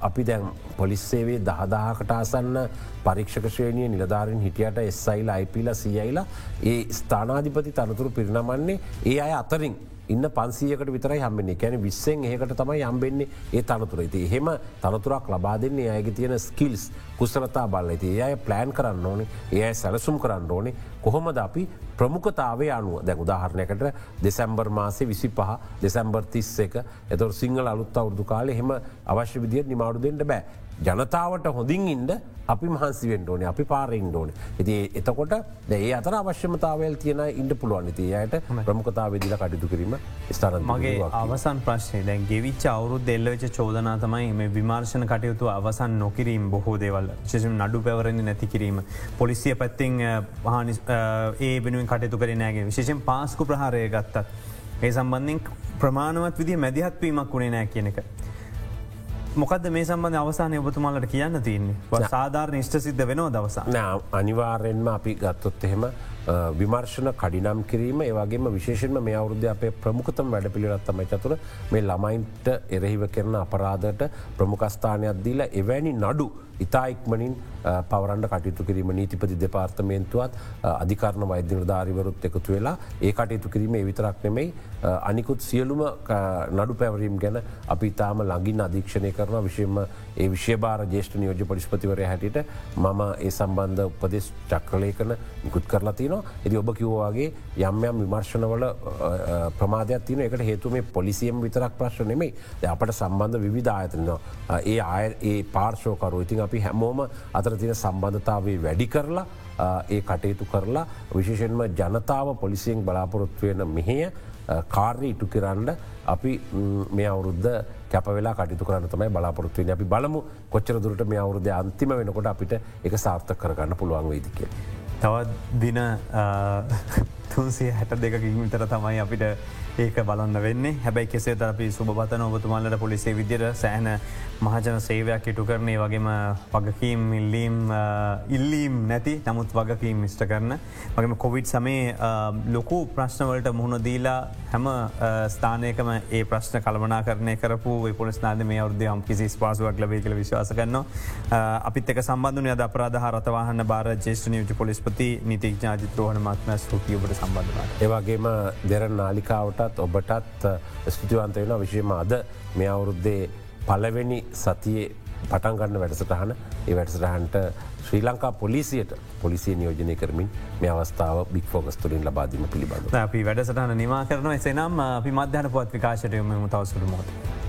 අපි දැන් පොලිස්සේවේ දහදාහකට ආසන්න පරීක්ෂක ශ්‍රේණිය නිලධාරින් හිටියට එස්සයිල අයිපිල සියයිලා ඒ ස්ථානාධිපති තනතුරු පිරිනමන්නේ ඒ අය අතරින්. ඉන්න පන්සියකට විතරයි හම්බෙන්නේ. කැන විස්සෙන් ඒකට තමයි යම්බෙන්නේ ඒ තනතුර. ඇති එහෙම තනතුරක් ලබා දෙන්නේ අයගේ තියෙන ස්කිල්ස් කුසලතා බල්ල. ඇති ඒ අය ප්ලෑන් කරන්න ඕනේ. ඒ අය සැලසුම් කරන්න ඕනේ. කොහොමද අපි ප්‍රමුඛතාවේ අනුව? දැ උදාහරණයකට දෙසැම්බර් මාසේ විසි පහ දෙසැම්බර් තිස්ස එක. එතොර සිංහල අලුත් අවුදු කාලය හෙම අවශ්‍ය විදිියට නිමාඩු දෙන්නට බෑ. ජනතාවට හොඳින් ඉන්ඩ අපි මහන්සිවෙන්ට ඕනේ අපි පාරෙන්ට ඕන. ඇති එතකොට ඒ අතර අවශ්‍යමතාවල් තියෙන ඉන්ඩ පුළුවන්. යට ප්‍රමුඛතාව දිල කටයුතු කිරීම ස්ථාන මගේ අවසන් ප්‍රශ්නය දැන් ගෙවිච්ච අවුරුත් දෙල්ලවෙච චෝදනා තමයි මේ විමර්ශණ කටයුතු අවසන් නොකිරීම බොහෝ දේවල්. ශෂම නඩු පැවරෙන්නේ නැති කිරීම. පොලිසිය පැත්තිං ඒ වෙනුවෙන් කටයුතු කරනෑගේ විශේෂෙන් පාස්කු ප්‍රහාරය ගත්තත්. ඒ සම්බන්ධින් ප්‍රමාණවත් විදි මැදිහත්වීමක් වුණේ නෑ කියනක. මොකද මේ සම්බඳධ අවසානය ඔබතුමාලට කියන්න තියන්නේ? සාධාර නිෂ්ට සිද්ධ වෙනවා දවසා නෑ අනිවාර්යෙන්ම අපි ගත්තොත් එහෙම විමර්ශන කඩිනම් කිරීම ඒවගේම විශේෂෙන්ම මේ අවුද්ධ අපේ ප්‍රමුඛතම වැඩ පිළිරත්තම චතුර මේ ළමයින්ට එරහිව කරන අපරාධට ප්‍රමුඛස්ථානයක් දීලා එවැනි නඩු ඉතා ඉක්මනින් පවරන්ඩ කටයුතු කිරීම නීතිපති දෙපාර්තමේන්තුවත් අධිකරණ වෛද්‍ය නිධාරිවරුත් එකතු වෙලා ඒ කටයුතු කිරීම විතරක් නෙමෙයි අනිකුත් සියලුම නඩු පැවරීම් ගැන අපි ඉතාම ලඟින් අධීක්ෂණය කරන විශෂයෙන්ම ඒ විශ්‍යභාර ජේෂ්ඨ නියෝජ පොලිස්පතිවරය හැටියට මම ඒ සම්බන්ධ උපදෙස් චක්‍රලය කන නිකුත් කරලා තිනවා. එති ඔබ කිව්වාගේ යම් යම් විමර්ශනවල ප්‍රමාධයක් තින එකට හේතු මේ පොලිසියම් විතරක් ප්‍රශ්න නෙමෙයි. අපට සම්බන්ධ විධ ආයතනවා ඒ අය ඒ පාර්ශෝකරු ඉතින් අපි හැමෝම අතර තින සම්බන්ධතාවේ වැඩි කරලා ඒ කටයුතු කරලා විශේෂෙන්ම ජනතාව පොලිසියෙන් බලාපොරොත්තු වෙන මෙහය කාර්ය ඉටු කරන්න අපි මේ අවුරුද්ධ කැපවෙලා කටයුතු කරන්න තමයි බලාපොරොත්තුවෙන අපි බලමු කොච්චර දුරට මේ අවුරුද්ධ අන්තිම වෙනකොට අපිට එක සාර්ථක කරගන්න පුළුවන් වේදිකය. තවත් දින තුන්සේ හැට දෙකින් විතර තමයි අපිට ඒක බලන්න වෙන්නේ. හැබැයි කෙසේ අපි සුභතන ඔබතුමාලට පොලිසේ විදිර සෑන මහජන සේවයක් ඉටු කරනේ වගේම වගකීම් ඉල්ලීම් ඉල්ලීම් නැති නමුත් වගකීම් මිෂ්ට කරන. වගේම කොවිඩ් සමේ ලොකු ප්‍රශ්නවලට මුහුණ දීලා හැම ස්ථානයකම ඒ ප්‍රශ්න කළමනා කරනය කරපු පොලිස් නාද මේ අවුද ම් කිසි ස්පාසුවක් ලබේ කළ විශවාස කරන්න අපිත් එක සම්බන්ධන අද අපරාධහ රතවාහන්න බාර ජේෂ්ඨ නියජ පොලිස්පති නීතික් ඥාජිත්‍රෝහණ මත්ම ස්තුතියබට සම්බන්ධ. ඒවගේම දෙරන් නාලිකාවටත් ඔබටත් ස්තුතිවන්ත වෙන විශෂයම අද මේ අවුරුද්දේ පලවෙනි සතියේ පටන්ගන්න වැඩසටහන. ඒ වැඩසටහන්ට ශ්‍රී ලංකා පොලිසියට පොලිසිය නියෝජනය කරමින් මේ අවස්ථාව බික් ෆෝගස් තුළින් ලබාදීම පිළිබඳ අපි වැඩසටහන නිවා කරන එසනම් අපි මධ්‍යන පුවත් විකාශයට යොම තවසුට මොට.